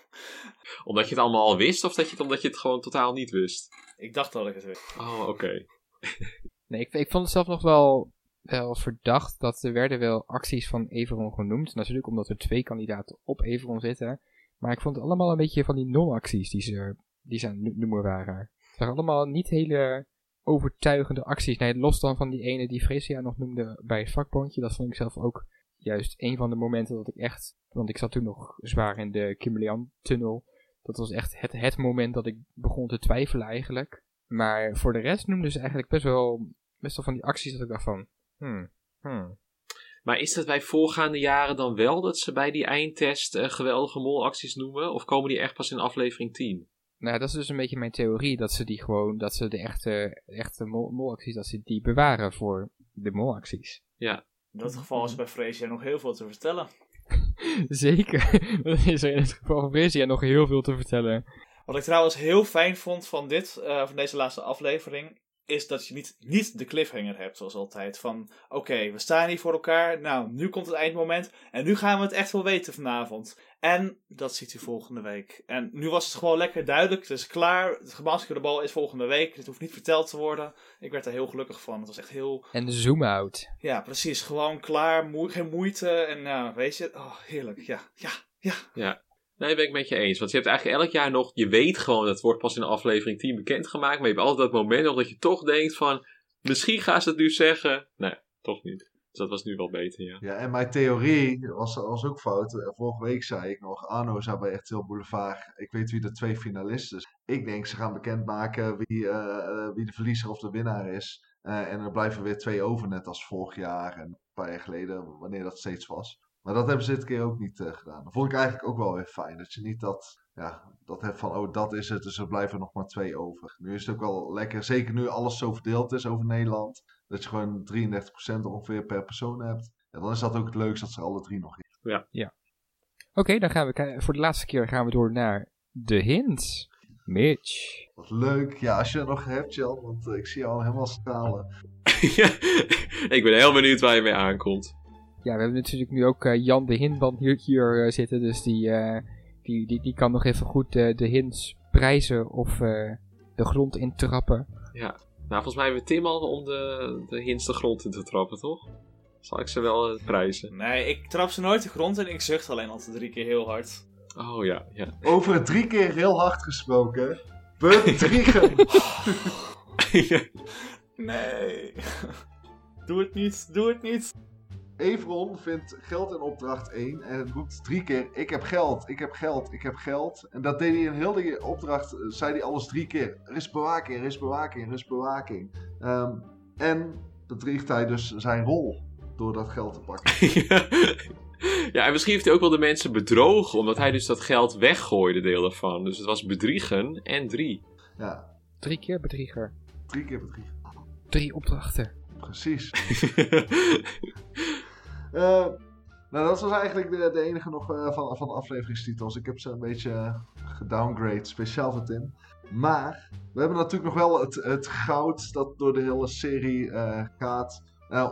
Omdat je het allemaal al wist? Of dat je het, omdat je het gewoon totaal niet wist? Ik dacht dat ik het wist. Oh, oké. Nee, ik, ik vond het zelf nog wel, wel verdacht dat er werden wel acties van Everon genoemd. Natuurlijk omdat er twee kandidaten op Everon zitten. Maar ik vond het allemaal een beetje van die non-acties die ze, die ze noemen waren. Het waren allemaal niet hele overtuigende acties. Nee, los dan van die ene die Fresia nog noemde bij het vakbondje. Dat vond ik zelf ook juist een van de momenten dat ik echt... Want ik zat toen nog zwaar in de Kimberlian-tunnel. Dat was echt het, het moment dat ik begon te twijfelen eigenlijk. Maar voor de rest noemden ze eigenlijk best wel, best wel van die acties dat ik dacht van... Hmm, hmm. Maar is dat bij voorgaande jaren dan wel dat ze bij die eindtest eh, geweldige molacties noemen? Of komen die echt pas in aflevering 10? Nou, dat is dus een beetje mijn theorie. Dat ze die gewoon, dat ze de echte, echte mol- molacties, dat ze die bewaren voor de molacties. In dat geval is er bij Freesia nog heel veel te vertellen. Zeker. Dan is er in het geval van Freesia nog heel veel te vertellen. Wat ik trouwens heel fijn vond van, dit, eh, van deze laatste aflevering, is dat je niet, niet de cliffhanger hebt, zoals altijd. Van, oké, we staan hier voor elkaar, nou, nu komt het eindmoment, en nu gaan we het echt wel weten vanavond. En dat ziet u volgende week. En nu was het gewoon lekker duidelijk, het is klaar, het gemaskerde bal is volgende week, dit hoeft niet verteld te worden. Ik werd er heel gelukkig van, het was echt heel, En de zoom-out. ja, precies, gewoon klaar, moe- geen moeite, en nou, weet je, oh, heerlijk, ja, ja, ja. Nee, ben ik met je eens. Want je hebt eigenlijk elk jaar nog, je weet gewoon, het wordt pas in aflevering 10 bekendgemaakt. Maar je hebt altijd dat moment nog dat je toch denkt van, misschien gaan ze het nu zeggen. Nee, toch niet. Dus dat was nu wel beter, ja. Ja, en mijn theorie was, was ook fout. Vorige week zei ik nog, Arno zou bij RTL Boulevard, ik weet wie de twee finalisten is. Ik denk ze gaan bekendmaken wie, eh, eh, wie de verliezer of de winnaar is. Eh, en er blijven weer twee over, net als vorig jaar en een paar jaar geleden, wanneer dat steeds was. Maar dat hebben ze dit keer ook niet eh, gedaan. Dat vond ik eigenlijk ook wel weer fijn. Dat je niet dat, ja, dat hebt van, oh dat is het, dus er blijven nog maar twee over. Nu is het ook wel lekker, zeker nu alles zo verdeeld is over Nederland. Dat je gewoon 33% ongeveer per persoon hebt. En dan is dat ook het leukste dat ze alle drie nog in. Oké, dan gaan we voor de laatste keer gaan we door naar de hints. Mitch. Wat leuk. Ja, als je er nog hebt, Jan, want eh, ik zie jou al helemaal stralen. Ja, ik ben heel benieuwd waar je mee aankomt. Ja, we hebben natuurlijk nu ook eh, Jan de Hintman hier, hier eh, zitten, dus die, eh, die, die, die kan nog even goed eh, de hints prijzen of eh, de grond intrappen. Nou, volgens mij hebben we Tim al om de, de hints de grond in te trappen, toch? zal ik ze wel prijzen. Nee, ik trap ze nooit de grond en ik zucht alleen altijd drie keer heel hard. Oh ja, ja. Over het drie keer heel hard gesproken. Bedriegen. Nee. Doe het niet, doe het niet. Everon vindt geld in opdracht 1 en roept drie keer: Ik heb geld, ik heb geld, ik heb geld. En dat deed hij in heel die opdracht, eh, zei hij alles drie keer: Er is bewaking, er is bewaking, er is bewaking. Ehm, en bedriegt hij dus zijn rol door dat geld te pakken. ja, en misschien heeft hij ook wel de mensen bedrogen, omdat hij dus dat geld weggooide, deel daarvan. Dus het was bedriegen en drie. Ja, Drie keer bedrieger. drie keer bedriegen. Drie opdrachten. Precies. Eh, nou, dat was eigenlijk de, de enige nog eh, van, van de afleveringstitels. Ik heb ze een beetje eh, gedowngrade, speciaal voor Tim. Maar we hebben natuurlijk nog wel het, het goud dat door de hele serie gaat.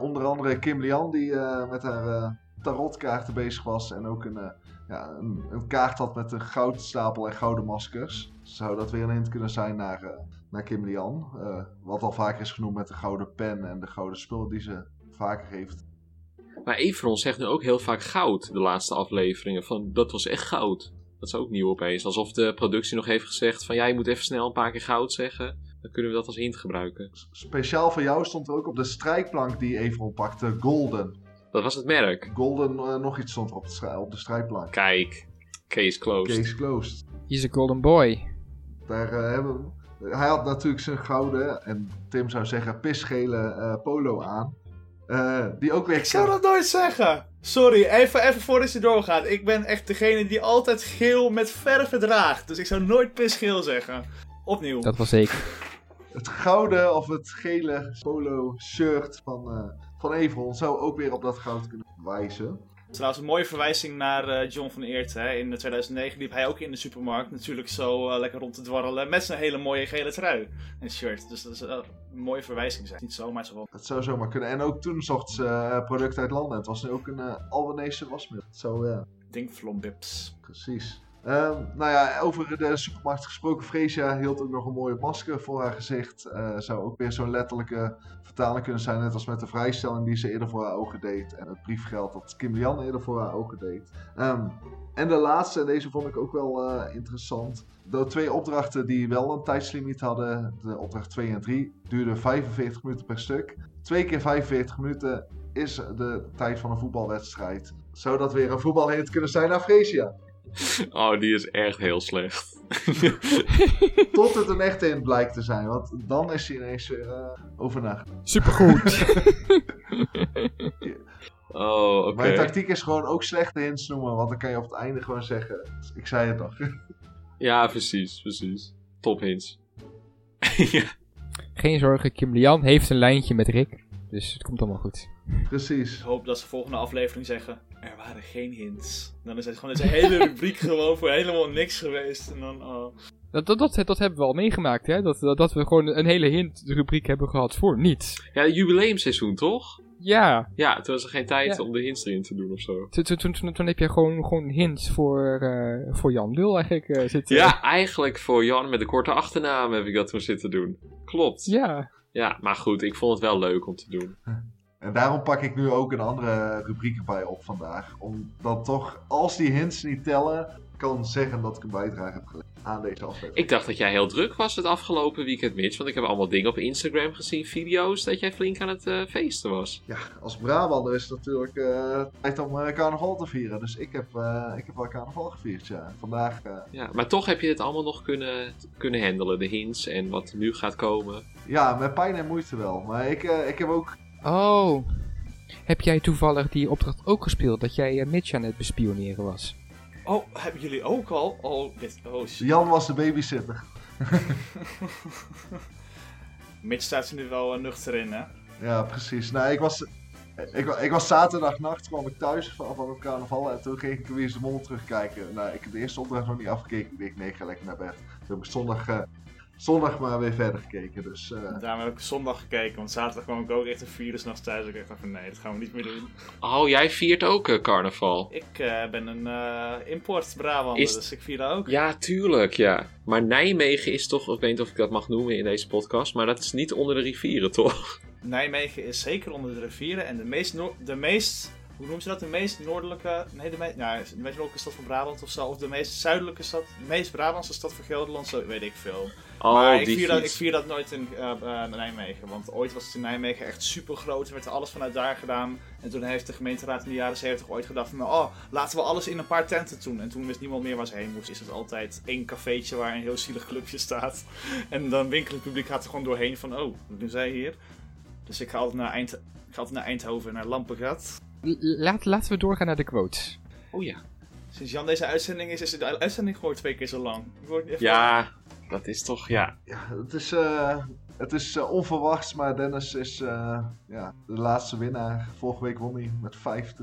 Onder andere Kim Lian, die met haar tarotkaarten bezig was. En ook een, ja, een, kaart had met een goudstapel en gouden maskers. Zou dat weer een hint kunnen zijn naar, naar Kim Lian? Eh, wat al vaker is genoemd met de gouden pen en de gouden spullen die ze vaker heeft. Maar Everon zegt nu ook heel vaak goud, de laatste afleveringen. Van, dat was echt goud. Dat is ook nieuw opeens. Alsof de productie nog heeft gezegd van, ja, je moet even snel een paar keer goud zeggen. Dan kunnen we dat als hint gebruiken. Speciaal voor jou stond er ook op de strijkplank die Everon pakte, Golden. Dat was het merk. Golden, eh, nog iets stond er op de, op de strijkplank. Kijk, case closed. Case closed. He's a golden boy. Daar eh, hebben we... Hij had natuurlijk zijn gouden, en Tim zou zeggen pisgele eh, polo aan. Eh, die ook weer... Ik zou dat nooit zeggen. Sorry, even, even voordat je doorgaat. Ik ben echt degene die altijd geel met verven draagt. Dus ik zou nooit pisgeel zeggen. Opnieuw. Dat was zeker. Het gouden of het gele polo shirt van, eh van Everon zou ook weer op dat goud kunnen wijzen. Trouwens, een mooie verwijzing naar eh, John van Eert. Hè. In 2009 liep hij ook in de supermarkt natuurlijk zo eh, lekker rond te dwarrelen. Met zijn hele mooie gele trui en shirt. Dus dat is eh, een mooie verwijzing. Zijn. Niet zomaar zo. Dat zou zomaar kunnen. En ook toen zocht ze producten uit landen. Het was nu ook een Albanese wasmiddel. Zo, ja. Dinkflombips. Precies. Ehm, nou ja, over de supermarkt gesproken. Freesia hield ook nog een mooie masker voor haar gezicht. Eh, zou ook weer zo'n letterlijke vertaling kunnen zijn. Net als met de vrijstelling die ze eerder voor haar ogen deed. En het briefgeld dat Kim Lian eerder voor haar ogen deed. Ehm, en de laatste, deze vond ik ook wel eh, interessant. De twee opdrachten die wel een tijdslimiet hadden. De opdracht 2 en 3 duurden 45 minuten per stuk. Twee keer 45 minuten is de tijd van een voetbalwedstrijd. Zou dat weer een voetbalhint kunnen zijn naar Freesia? Oh, die is echt heel slecht. Tot het een echte hint blijkt te zijn, want dan is hij ineens weer uh, overnacht. Supergoed. oh, oké. Mijn tactiek is gewoon ook slechte hints noemen, want dan kan je op het einde gewoon zeggen: Ik zei het nog. Ja, precies, precies. Top hints. ja. Geen zorgen, Kim Lian heeft een lijntje met Rick. Dus het komt allemaal goed. Precies. Ik hoop dat ze volgende aflevering zeggen. Er waren geen hints. Dan is het gewoon deze hele rubriek gewoon voor helemaal niks geweest. En dan, oh. Dat, dat, dat, dat hebben we al meegemaakt, hè? Dat, dat, dat we gewoon een hele hint-rubriek hebben gehad voor niets. Ja, jubileumseizoen toch? Ja. Ja, toen was er geen tijd Ja. om de hints erin te doen of zo. Toen, toen, toen, toen- toen heb je gewoon, gewoon hints voor, eh, voor Jan Lul eigenlijk eh, zitten. Ja, eigenlijk voor Jan met de korte achternaam heb ik dat toen zitten doen. Klopt. Ja. Ja, maar goed, ik vond het wel leuk om te doen. En daarom pak ik nu ook een andere rubriek erbij op vandaag. Om dan toch, als die hints niet tellen, kan zeggen dat ik een bijdrage heb geleverd aan deze aflevering. Ik dacht dat jij heel druk was het afgelopen weekend, Mitch. Want ik heb allemaal dingen op Instagram gezien, video's, dat jij flink aan het eh, feesten was. Ja, als Brabander is het natuurlijk eh, tijd om eh, carnaval te vieren. Dus ik heb, ik heb wel carnaval gevierd, ja. Vandaag, Ja, maar toch heb je dit allemaal nog kunnen, kunnen handelen. De hints en wat nu gaat komen. Ja, met pijn en moeite wel. Maar ik, eh, ik heb ook Oh. Heb jij toevallig die opdracht ook gespeeld? Dat jij eh, Mitch aan het bespioneren was? oh, hebben jullie ook al? Oh, dit, oh shit. Jan was de babysitter. Mitch staat er nu wel eh, nuchter in, hè? Ja, precies. Nou, ik was, ik, ik was zaterdagnacht kwam ik thuis van, van het carnaval en toen ging ik weer eens de mol terugkijken. Nou, ik heb de eerste opdracht nog niet afgekeken. Ik dacht, nee, ik ga lekker naar bed. Toen heb ik zondag, eh, zondag maar weer verder gekeken. Dus eh, Daarom heb ik zondag gekeken, want zaterdag kwam ik ook echt een vier uur s'nachts thuis. Ik dacht van nee, dat gaan we niet meer doen. Oh, jij viert ook eh, carnaval. Ik eh, ben een eh, import Brabander, Is- dus ik vier dat ook. Ja, tuurlijk, ja. Maar Nijmegen is toch, ik weet niet of ik dat mag noemen in deze podcast, maar dat is niet onder de rivieren, toch? Nijmegen is zeker onder de rivieren en de meest, noor- de meest hoe noemen ze dat? De meest noordelijke, nee, de, meest, nou, de meest noordelijke stad van Brabant of zo, of de meest zuidelijke stad, de meest Brabantse stad van Gelderland, zo weet ik veel. Oh, maar ik vier, dat, ik vier dat nooit in eh, eh, Nijmegen, want ooit was het in Nijmegen echt super groot, er werd alles vanuit daar gedaan. En toen heeft de gemeenteraad in de jaren 70 ooit gedacht van, oh, laten we alles in een paar tenten doen. En toen wist niemand meer waar ze heen moest. Is het altijd één cafeetje waar een heel zielig clubje staat. En dan winkelend publiek gaat er gewoon doorheen van, oh, wat doen zij hier? Dus ik ga altijd naar, Eind ik ga altijd naar Eindhoven, naar Lampengat. Laat, laten we doorgaan naar de quotes. Oh ja. Sinds Jan deze uitzending is, is de uitzending gewoon twee keer zo lang. Ik word even- Ja, dat is toch, ja. Ja, het is, eh, het is eh, onverwachts, maar Dennis is eh, ja, de laatste winnaar. Vorige week won hij met 5,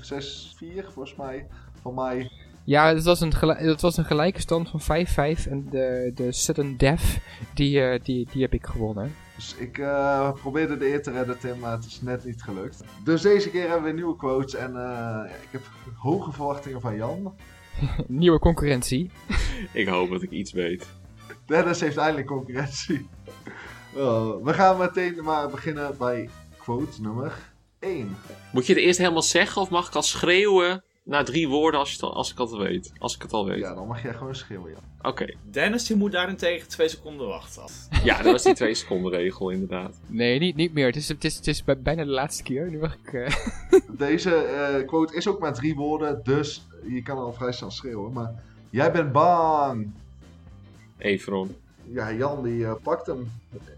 6-4 volgens mij van mij. Ja, het was een, gel- het was een gelijke stand van 5-5 en de, de Sudden Death, die, eh, die, die heb ik gewonnen. Dus ik eh, probeerde de eer te redden, Tim, maar het is net niet gelukt. Dus deze keer hebben we nieuwe quotes en eh, ja, ik heb hoge verwachtingen van Jan. Nieuwe concurrentie. Ik hoop dat ik iets weet. Dennis heeft eindelijk concurrentie. Oh, we gaan meteen maar beginnen bij quote nummer 1. Moet je het eerst helemaal zeggen of mag ik al schreeuwen na drie woorden als, je het als ik het al weet? Als ik het al weet. Ja, dan mag jij gewoon schreeuwen, Jan. Oké. Dennis die moet daarentegen twee seconden wachten. Ja, dat was die twee seconden regel inderdaad. Nee, niet, niet meer. Het is, het is, het is bij- bijna de laatste keer. Nu mag ik... eh, Deze eh, quote is ook maar drie woorden, dus je kan al vrij snel schreeuwen. Maar jij bent bang. Everon. Ja, Jan die eh, pakt hem.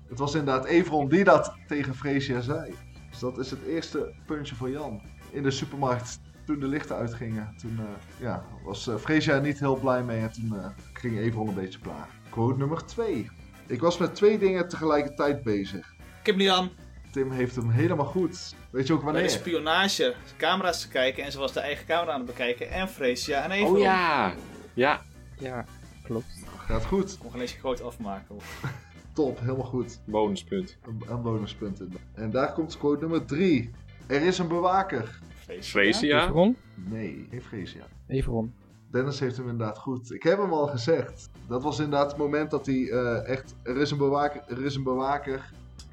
Het was inderdaad Evron die dat tegen Freesia zei. Dus dat is het eerste puntje voor Jan. In de supermarkt, toen de lichten uitgingen, toen eh, ja, was eh Freesia niet heel blij mee en toen eh, ging Evron een beetje plagen. Quote nummer 2. Ik was met twee dingen tegelijkertijd bezig. Kim Lian, Tim heeft hem helemaal goed. Weet je ook bij de wanneer? spionage camera's te kijken en ze was de eigen camera aan het bekijken. En Freesia en Everon. Oh ja. Ja. ja, klopt. Gaat goed. Ik kon geen eens groot afmaken. Top, helemaal goed. Bonuspunt. Een, een bonuspunt in. En daar komt quote nummer 3. Er is een bewaker. Freesia. Freesia. Everon? Nee, geen Freesia. Everon. Dennis heeft hem inderdaad goed. Ik heb hem al gezegd. Dat was inderdaad het moment dat hij eh, echt... Er is, een bewaker, er is een bewaker.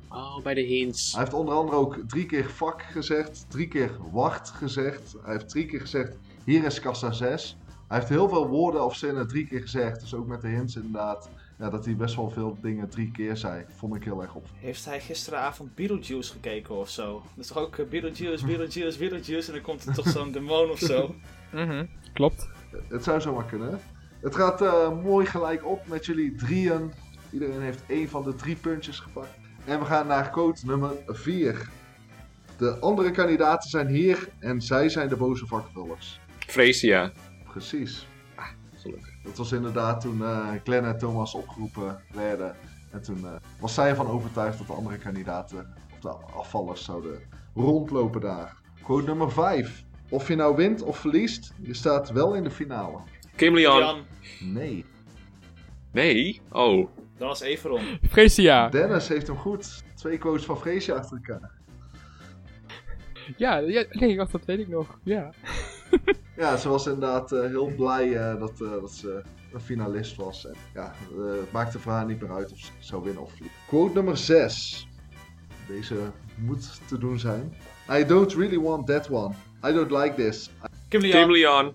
Oh, bij de hints. Hij heeft onder andere ook drie keer vak gezegd. Drie keer wacht gezegd. Hij heeft drie keer gezegd... Hier is kassa 6. Hij heeft heel veel woorden of zinnen drie keer gezegd. Dus ook met de hints inderdaad. Ja, dat hij best wel veel dingen drie keer zei. Vond ik heel erg op. Heeft hij gisteravond Beetlejuice gekeken of zo? Dat is toch ook eh, Beetlejuice, Beetlejuice, Beetlejuice en dan komt er toch zo'n demon of zo? Mhm, Klopt. Het zou zomaar kunnen. Het gaat eh, mooi gelijk op met jullie drieën. Iedereen heeft één van de drie puntjes gepakt. En we gaan naar code nummer 4. De andere kandidaten zijn hier en zij zijn de boze vakvullers. Freesia. Precies. Gelukkig. Dat was inderdaad toen eh Glenn en Thomas opgeroepen werden. En toen eh, was zij ervan overtuigd dat de andere kandidaten, of de afvallers, zouden rondlopen daar. Quote nummer 5. Of je nou wint of verliest, je staat wel in de finale. Kim Lian. Jan, Nee. Nee? Oh. dat was Everon. Freesia. Dennis heeft hem goed. Twee quotes van Freesia achter elkaar. Ja, ja, nee, wacht, dat weet ik nog. Ja. Ja, ze was inderdaad eh, heel blij eh, dat, eh, dat ze een finalist was. En, ja, eh, het maakte voor haar niet meer uit of ze zou winnen of verliezen. Quote nummer 6. Deze moet te doen zijn. I don't really want that one. I don't like this. Kim Lian. Kim Lian.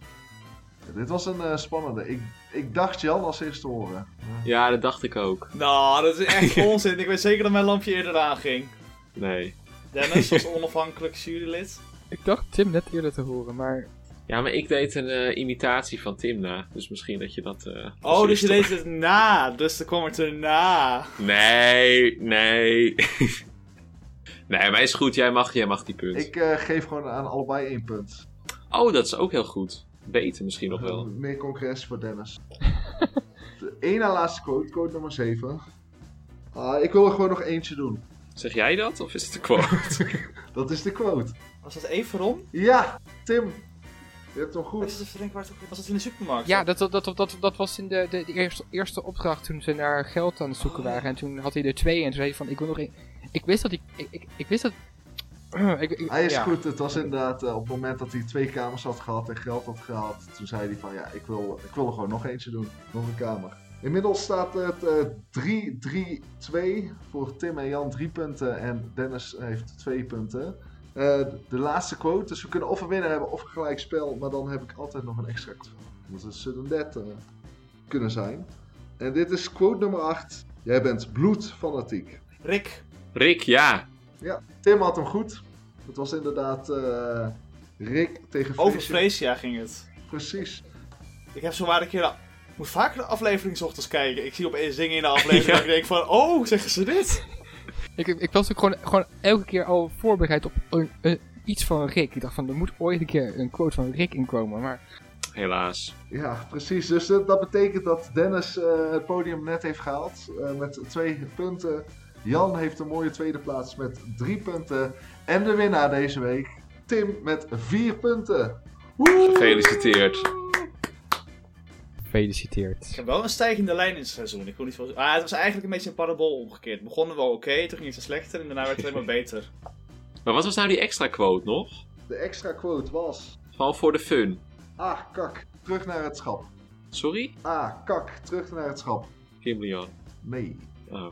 Dit was een spannende. Ik, ik dacht Jan als eerste te horen. Ja, dat dacht ik ook. Nou, dat is echt onzin. Ik weet zeker dat mijn lampje eerder aanging. Nee. Dennis als onafhankelijk jurylid. Ik dacht Tim net eerder te horen, maar... Ja, maar ik deed een eh, imitatie van Tim na. Dus misschien dat je dat... eh, Oh, dus je deed het na. Dus dan kwam het erna. Nee, nee. nee, maar is goed. Jij mag, jij mag die punt. Ik eh, geef gewoon aan allebei één punt. Oh, dat is ook heel goed. Beter misschien nog wel. Uh, meer concurrentie voor Dennis. De één na laatste quote, quote nummer 7. Ah, ik wil er gewoon nog eentje doen. Zeg jij dat? Of is het een quote? Dat is de quote. Was dat Everon? Ja, Tim. Je hebt hem Was goed. het ook- was het in de supermarkt? Ja, dat, dat, dat, dat, dat was in de, de, de eerste, eerste opdracht toen ze naar geld aan het zoeken Oh. waren. En toen had hij er twee en toen zei hij van, ik wil nog één. Ik wist dat ik... Ik, ik, ik wist dat... Ik, ik- Hij is ja. goed. Het was inderdaad eh, op het moment dat hij twee kamers had gehad en geld had gehad. Toen zei hij van ja, ik wil, ik wil er gewoon nog eentje doen. Nog een kamer. Inmiddels staat het eh 3-3-2 voor Tim en Jan 3 punten en Dennis heeft 2 punten. Eh, de laatste quote, dus we kunnen of een winnaar hebben of een gelijk spel, maar dan heb ik altijd nog een extra quote. Dat is sudden death eh, kunnen zijn. En dit is quote nummer 8. Jij bent bloedfanatiek. Rick, Rick, ja. Ja, Tim had hem goed. Het was inderdaad eh, Rick tegen over Freesia. Freesia ging het. Precies. Ik heb zo maar een keer... Ik moet vaker de aflevering 's ochtends kijken. Ik zie opeens zingen in de aflevering en ik denk van... Oh, zeggen ze dit? Ik, ik was ook gewoon, gewoon elke keer al voorbereid op een, een- iets van Rick. Ik dacht van, er moet ooit een keer een quote van Rick inkomen. Maar Helaas. Ja, precies. Dus dat, dat betekent dat Dennis eh, het podium net heeft gehaald eh, met twee punten. Jan heeft een mooie tweede plaats met drie punten. En de winnaar deze week, Tim met vier punten. Gefeliciteerd. Gefeliciteerd. Ik heb wel een stijgende lijn in het seizoen. Ik wil niet veel... ah, het was eigenlijk een beetje een parabool omgekeerd. Het begon wel oké, toen ging het slechter en daarna werd het alleen maar beter. Maar wat was nou die extra quote nog? De extra quote was... Gewoon voor de fun. Ah, kak, terug naar het schap. Sorry? Ah, kak, terug naar het schap. Kim Leon. Nee. Oh.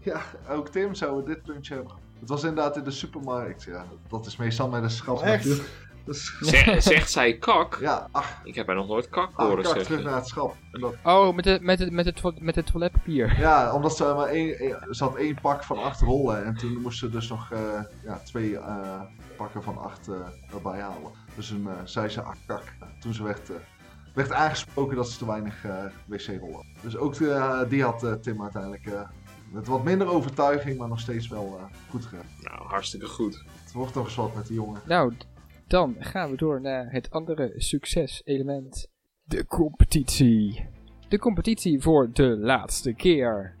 Ja, ook Tim zou dit puntje hebben. Het was inderdaad in de supermarkt. Ja, dat is meestal met een schap. Oh, echt? natuurlijk. Dus, Zeg, zegt zij kak? ja, ach, Ik heb haar nog nooit kak ah horen kak, terug zeggen. naar het schap. En dat, Oh, met, de, met, het, met, het, to- met het toiletpapier. Ja, omdat ze maar één, ze had één pak van acht rollen en toen moest ze dus nog eh, ja, twee eh, pakken van acht eh, erbij halen. Dus toen zei ze ah, kak. Toen ze werd, eh, werd aangesproken dat ze te weinig eh, wc-rollen. Dus ook die had Tim uiteindelijk eh, met wat minder overtuiging, maar nog steeds wel eh, goed gedaan. Nou, hartstikke goed. Het wordt nog eens wat met die jongen. Nou, dan gaan we door naar het andere succeselement. De competitie. De competitie voor de laatste keer.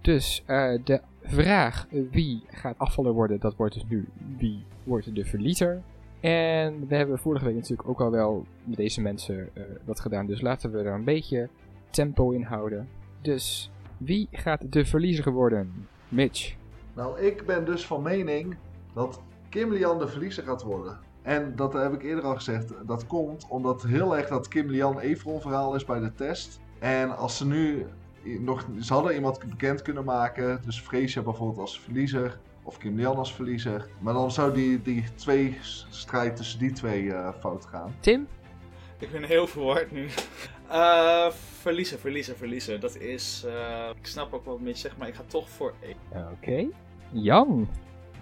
Dus eh, de vraag wie gaat afvallen worden, dat wordt dus nu wie wordt de verliezer. En we hebben vorige week natuurlijk ook al wel met deze mensen eh, wat gedaan. Dus laten we er een beetje tempo in houden. Dus wie gaat de verliezer worden? Mitch. Nou, ik ben dus van mening dat Kim Lian de verliezer gaat worden. En dat heb ik eerder al gezegd. Dat komt omdat heel erg dat Kim Lian Everon verhaal is bij de test. En als ze nu nog... Ze hadden iemand bekend kunnen maken. Dus Freesia bijvoorbeeld als verliezer. Of Kim Lian als verliezer. Maar dan zou die, die twee strijd tussen die twee eh, fout gaan. Tim? Ik ben heel verward nu. Eh verliezen, verliezen, verliezen. Dat is... eh, ik snap ook wat Mitch zegt, maar ik ga toch voor één. Oké. Jan.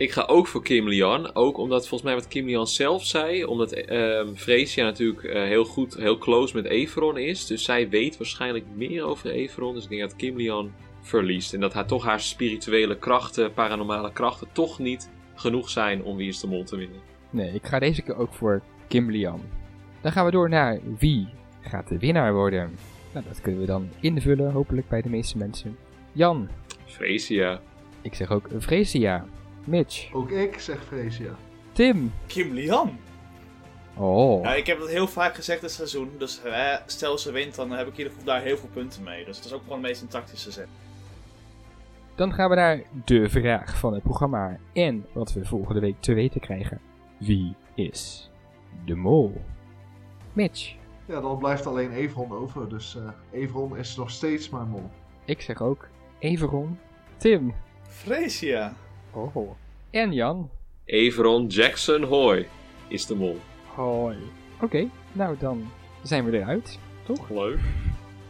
Ik ga ook voor Kim Lian. Ook omdat volgens mij wat Kim Lian zelf zei. Omdat ehm Freesia natuurlijk eh, heel goed, heel close met Everon is. Dus zij weet waarschijnlijk meer over Everon. Dus ik denk dat Kim Lian verliest. En dat haar toch haar spirituele krachten, paranormale krachten, toch niet genoeg zijn om Wie is de Mol te winnen. Nee, ik ga deze keer ook voor Kim Lian. Dan gaan we door naar wie gaat de winnaar worden. Nou, dat kunnen we dan invullen, hopelijk bij de meeste mensen. Jan, Freesia. ik zeg ook Freesia. Mitch, Ook ik zeg Freesia. Tim. Kim Lian. Oh, Ja, ik heb dat heel vaak gezegd dit seizoen. Dus stel ze wint, dan heb ik in ieder geval daar heel veel punten mee. Dus het is ook gewoon de meest een tactische zet. dan gaan we naar de vraag van het programma en wat we volgende week te weten krijgen. Wie is de mol? Mitch, Ja, dan blijft alleen Everon over. Dus eh Everon is nog steeds mijn mol. ik zeg ook Everon. Tim. Freesia. Oh. En Jan. Everon Jackson Hoy is de Mol. Hoi. Oké, nou dan zijn we eruit, toch? Leuk.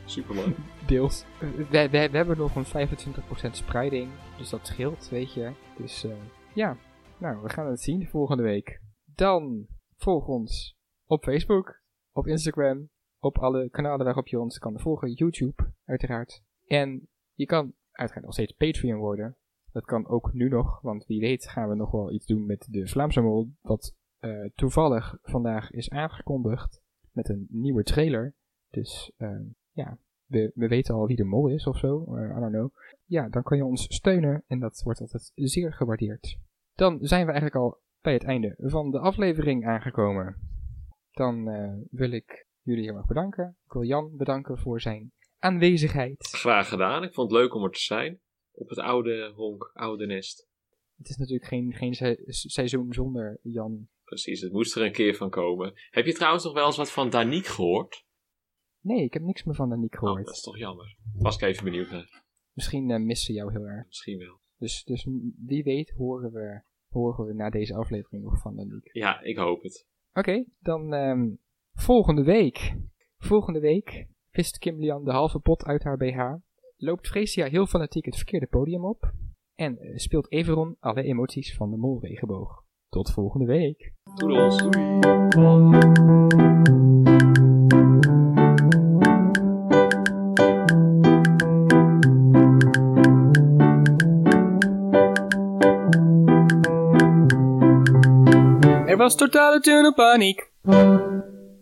Superleuk. Deels. We, we, we hebben nog een 25% spreiding, dus dat scheelt, weet je. Dus eh, ja, nou, we gaan het zien volgende week. Dan volg ons op Facebook, op Instagram, op alle kanalen waarop je ons kan volgen. YouTube, uiteraard. En je kan uiteraard nog steeds Patreon worden. Dat kan ook nu nog, want wie weet gaan we nog wel iets doen met de Vlaamse Mol, wat eh, toevallig vandaag is aangekondigd met een nieuwe trailer. Dus eh, ja, we, we weten al wie de mol is of zo, eh, I don't know. Ja, dan kan je ons steunen en dat wordt altijd zeer gewaardeerd. Dan zijn we eigenlijk al bij het einde van de aflevering aangekomen. Dan eh, wil ik jullie heel erg bedanken. Ik wil Jan bedanken voor zijn aanwezigheid. Graag gedaan. Ik vond het leuk om er te zijn. Op het oude honk, oude nest. Het is natuurlijk geen, geen se- seizoen zonder Jan. Precies, het moest er een keer van komen. Heb je trouwens nog wel eens wat van Danique gehoord? Nee, ik heb niks meer van Danique Oh, gehoord. dat is toch jammer. Was ik even benieuwd naar. Misschien eh, missen ze jou heel erg. Misschien wel. Dus, dus wie weet horen we, horen we na deze aflevering nog van Danique. Ja, ik hoop het. Oké, dan ehm, volgende week. Volgende week vist Kim Lian de halve pot uit haar BH. Loopt Freesia heel fanatiek het verkeerde podium op. En eh, speelt Everon alle emoties van de molregenboog. Tot volgende week. Er was totale tunnelpaniek.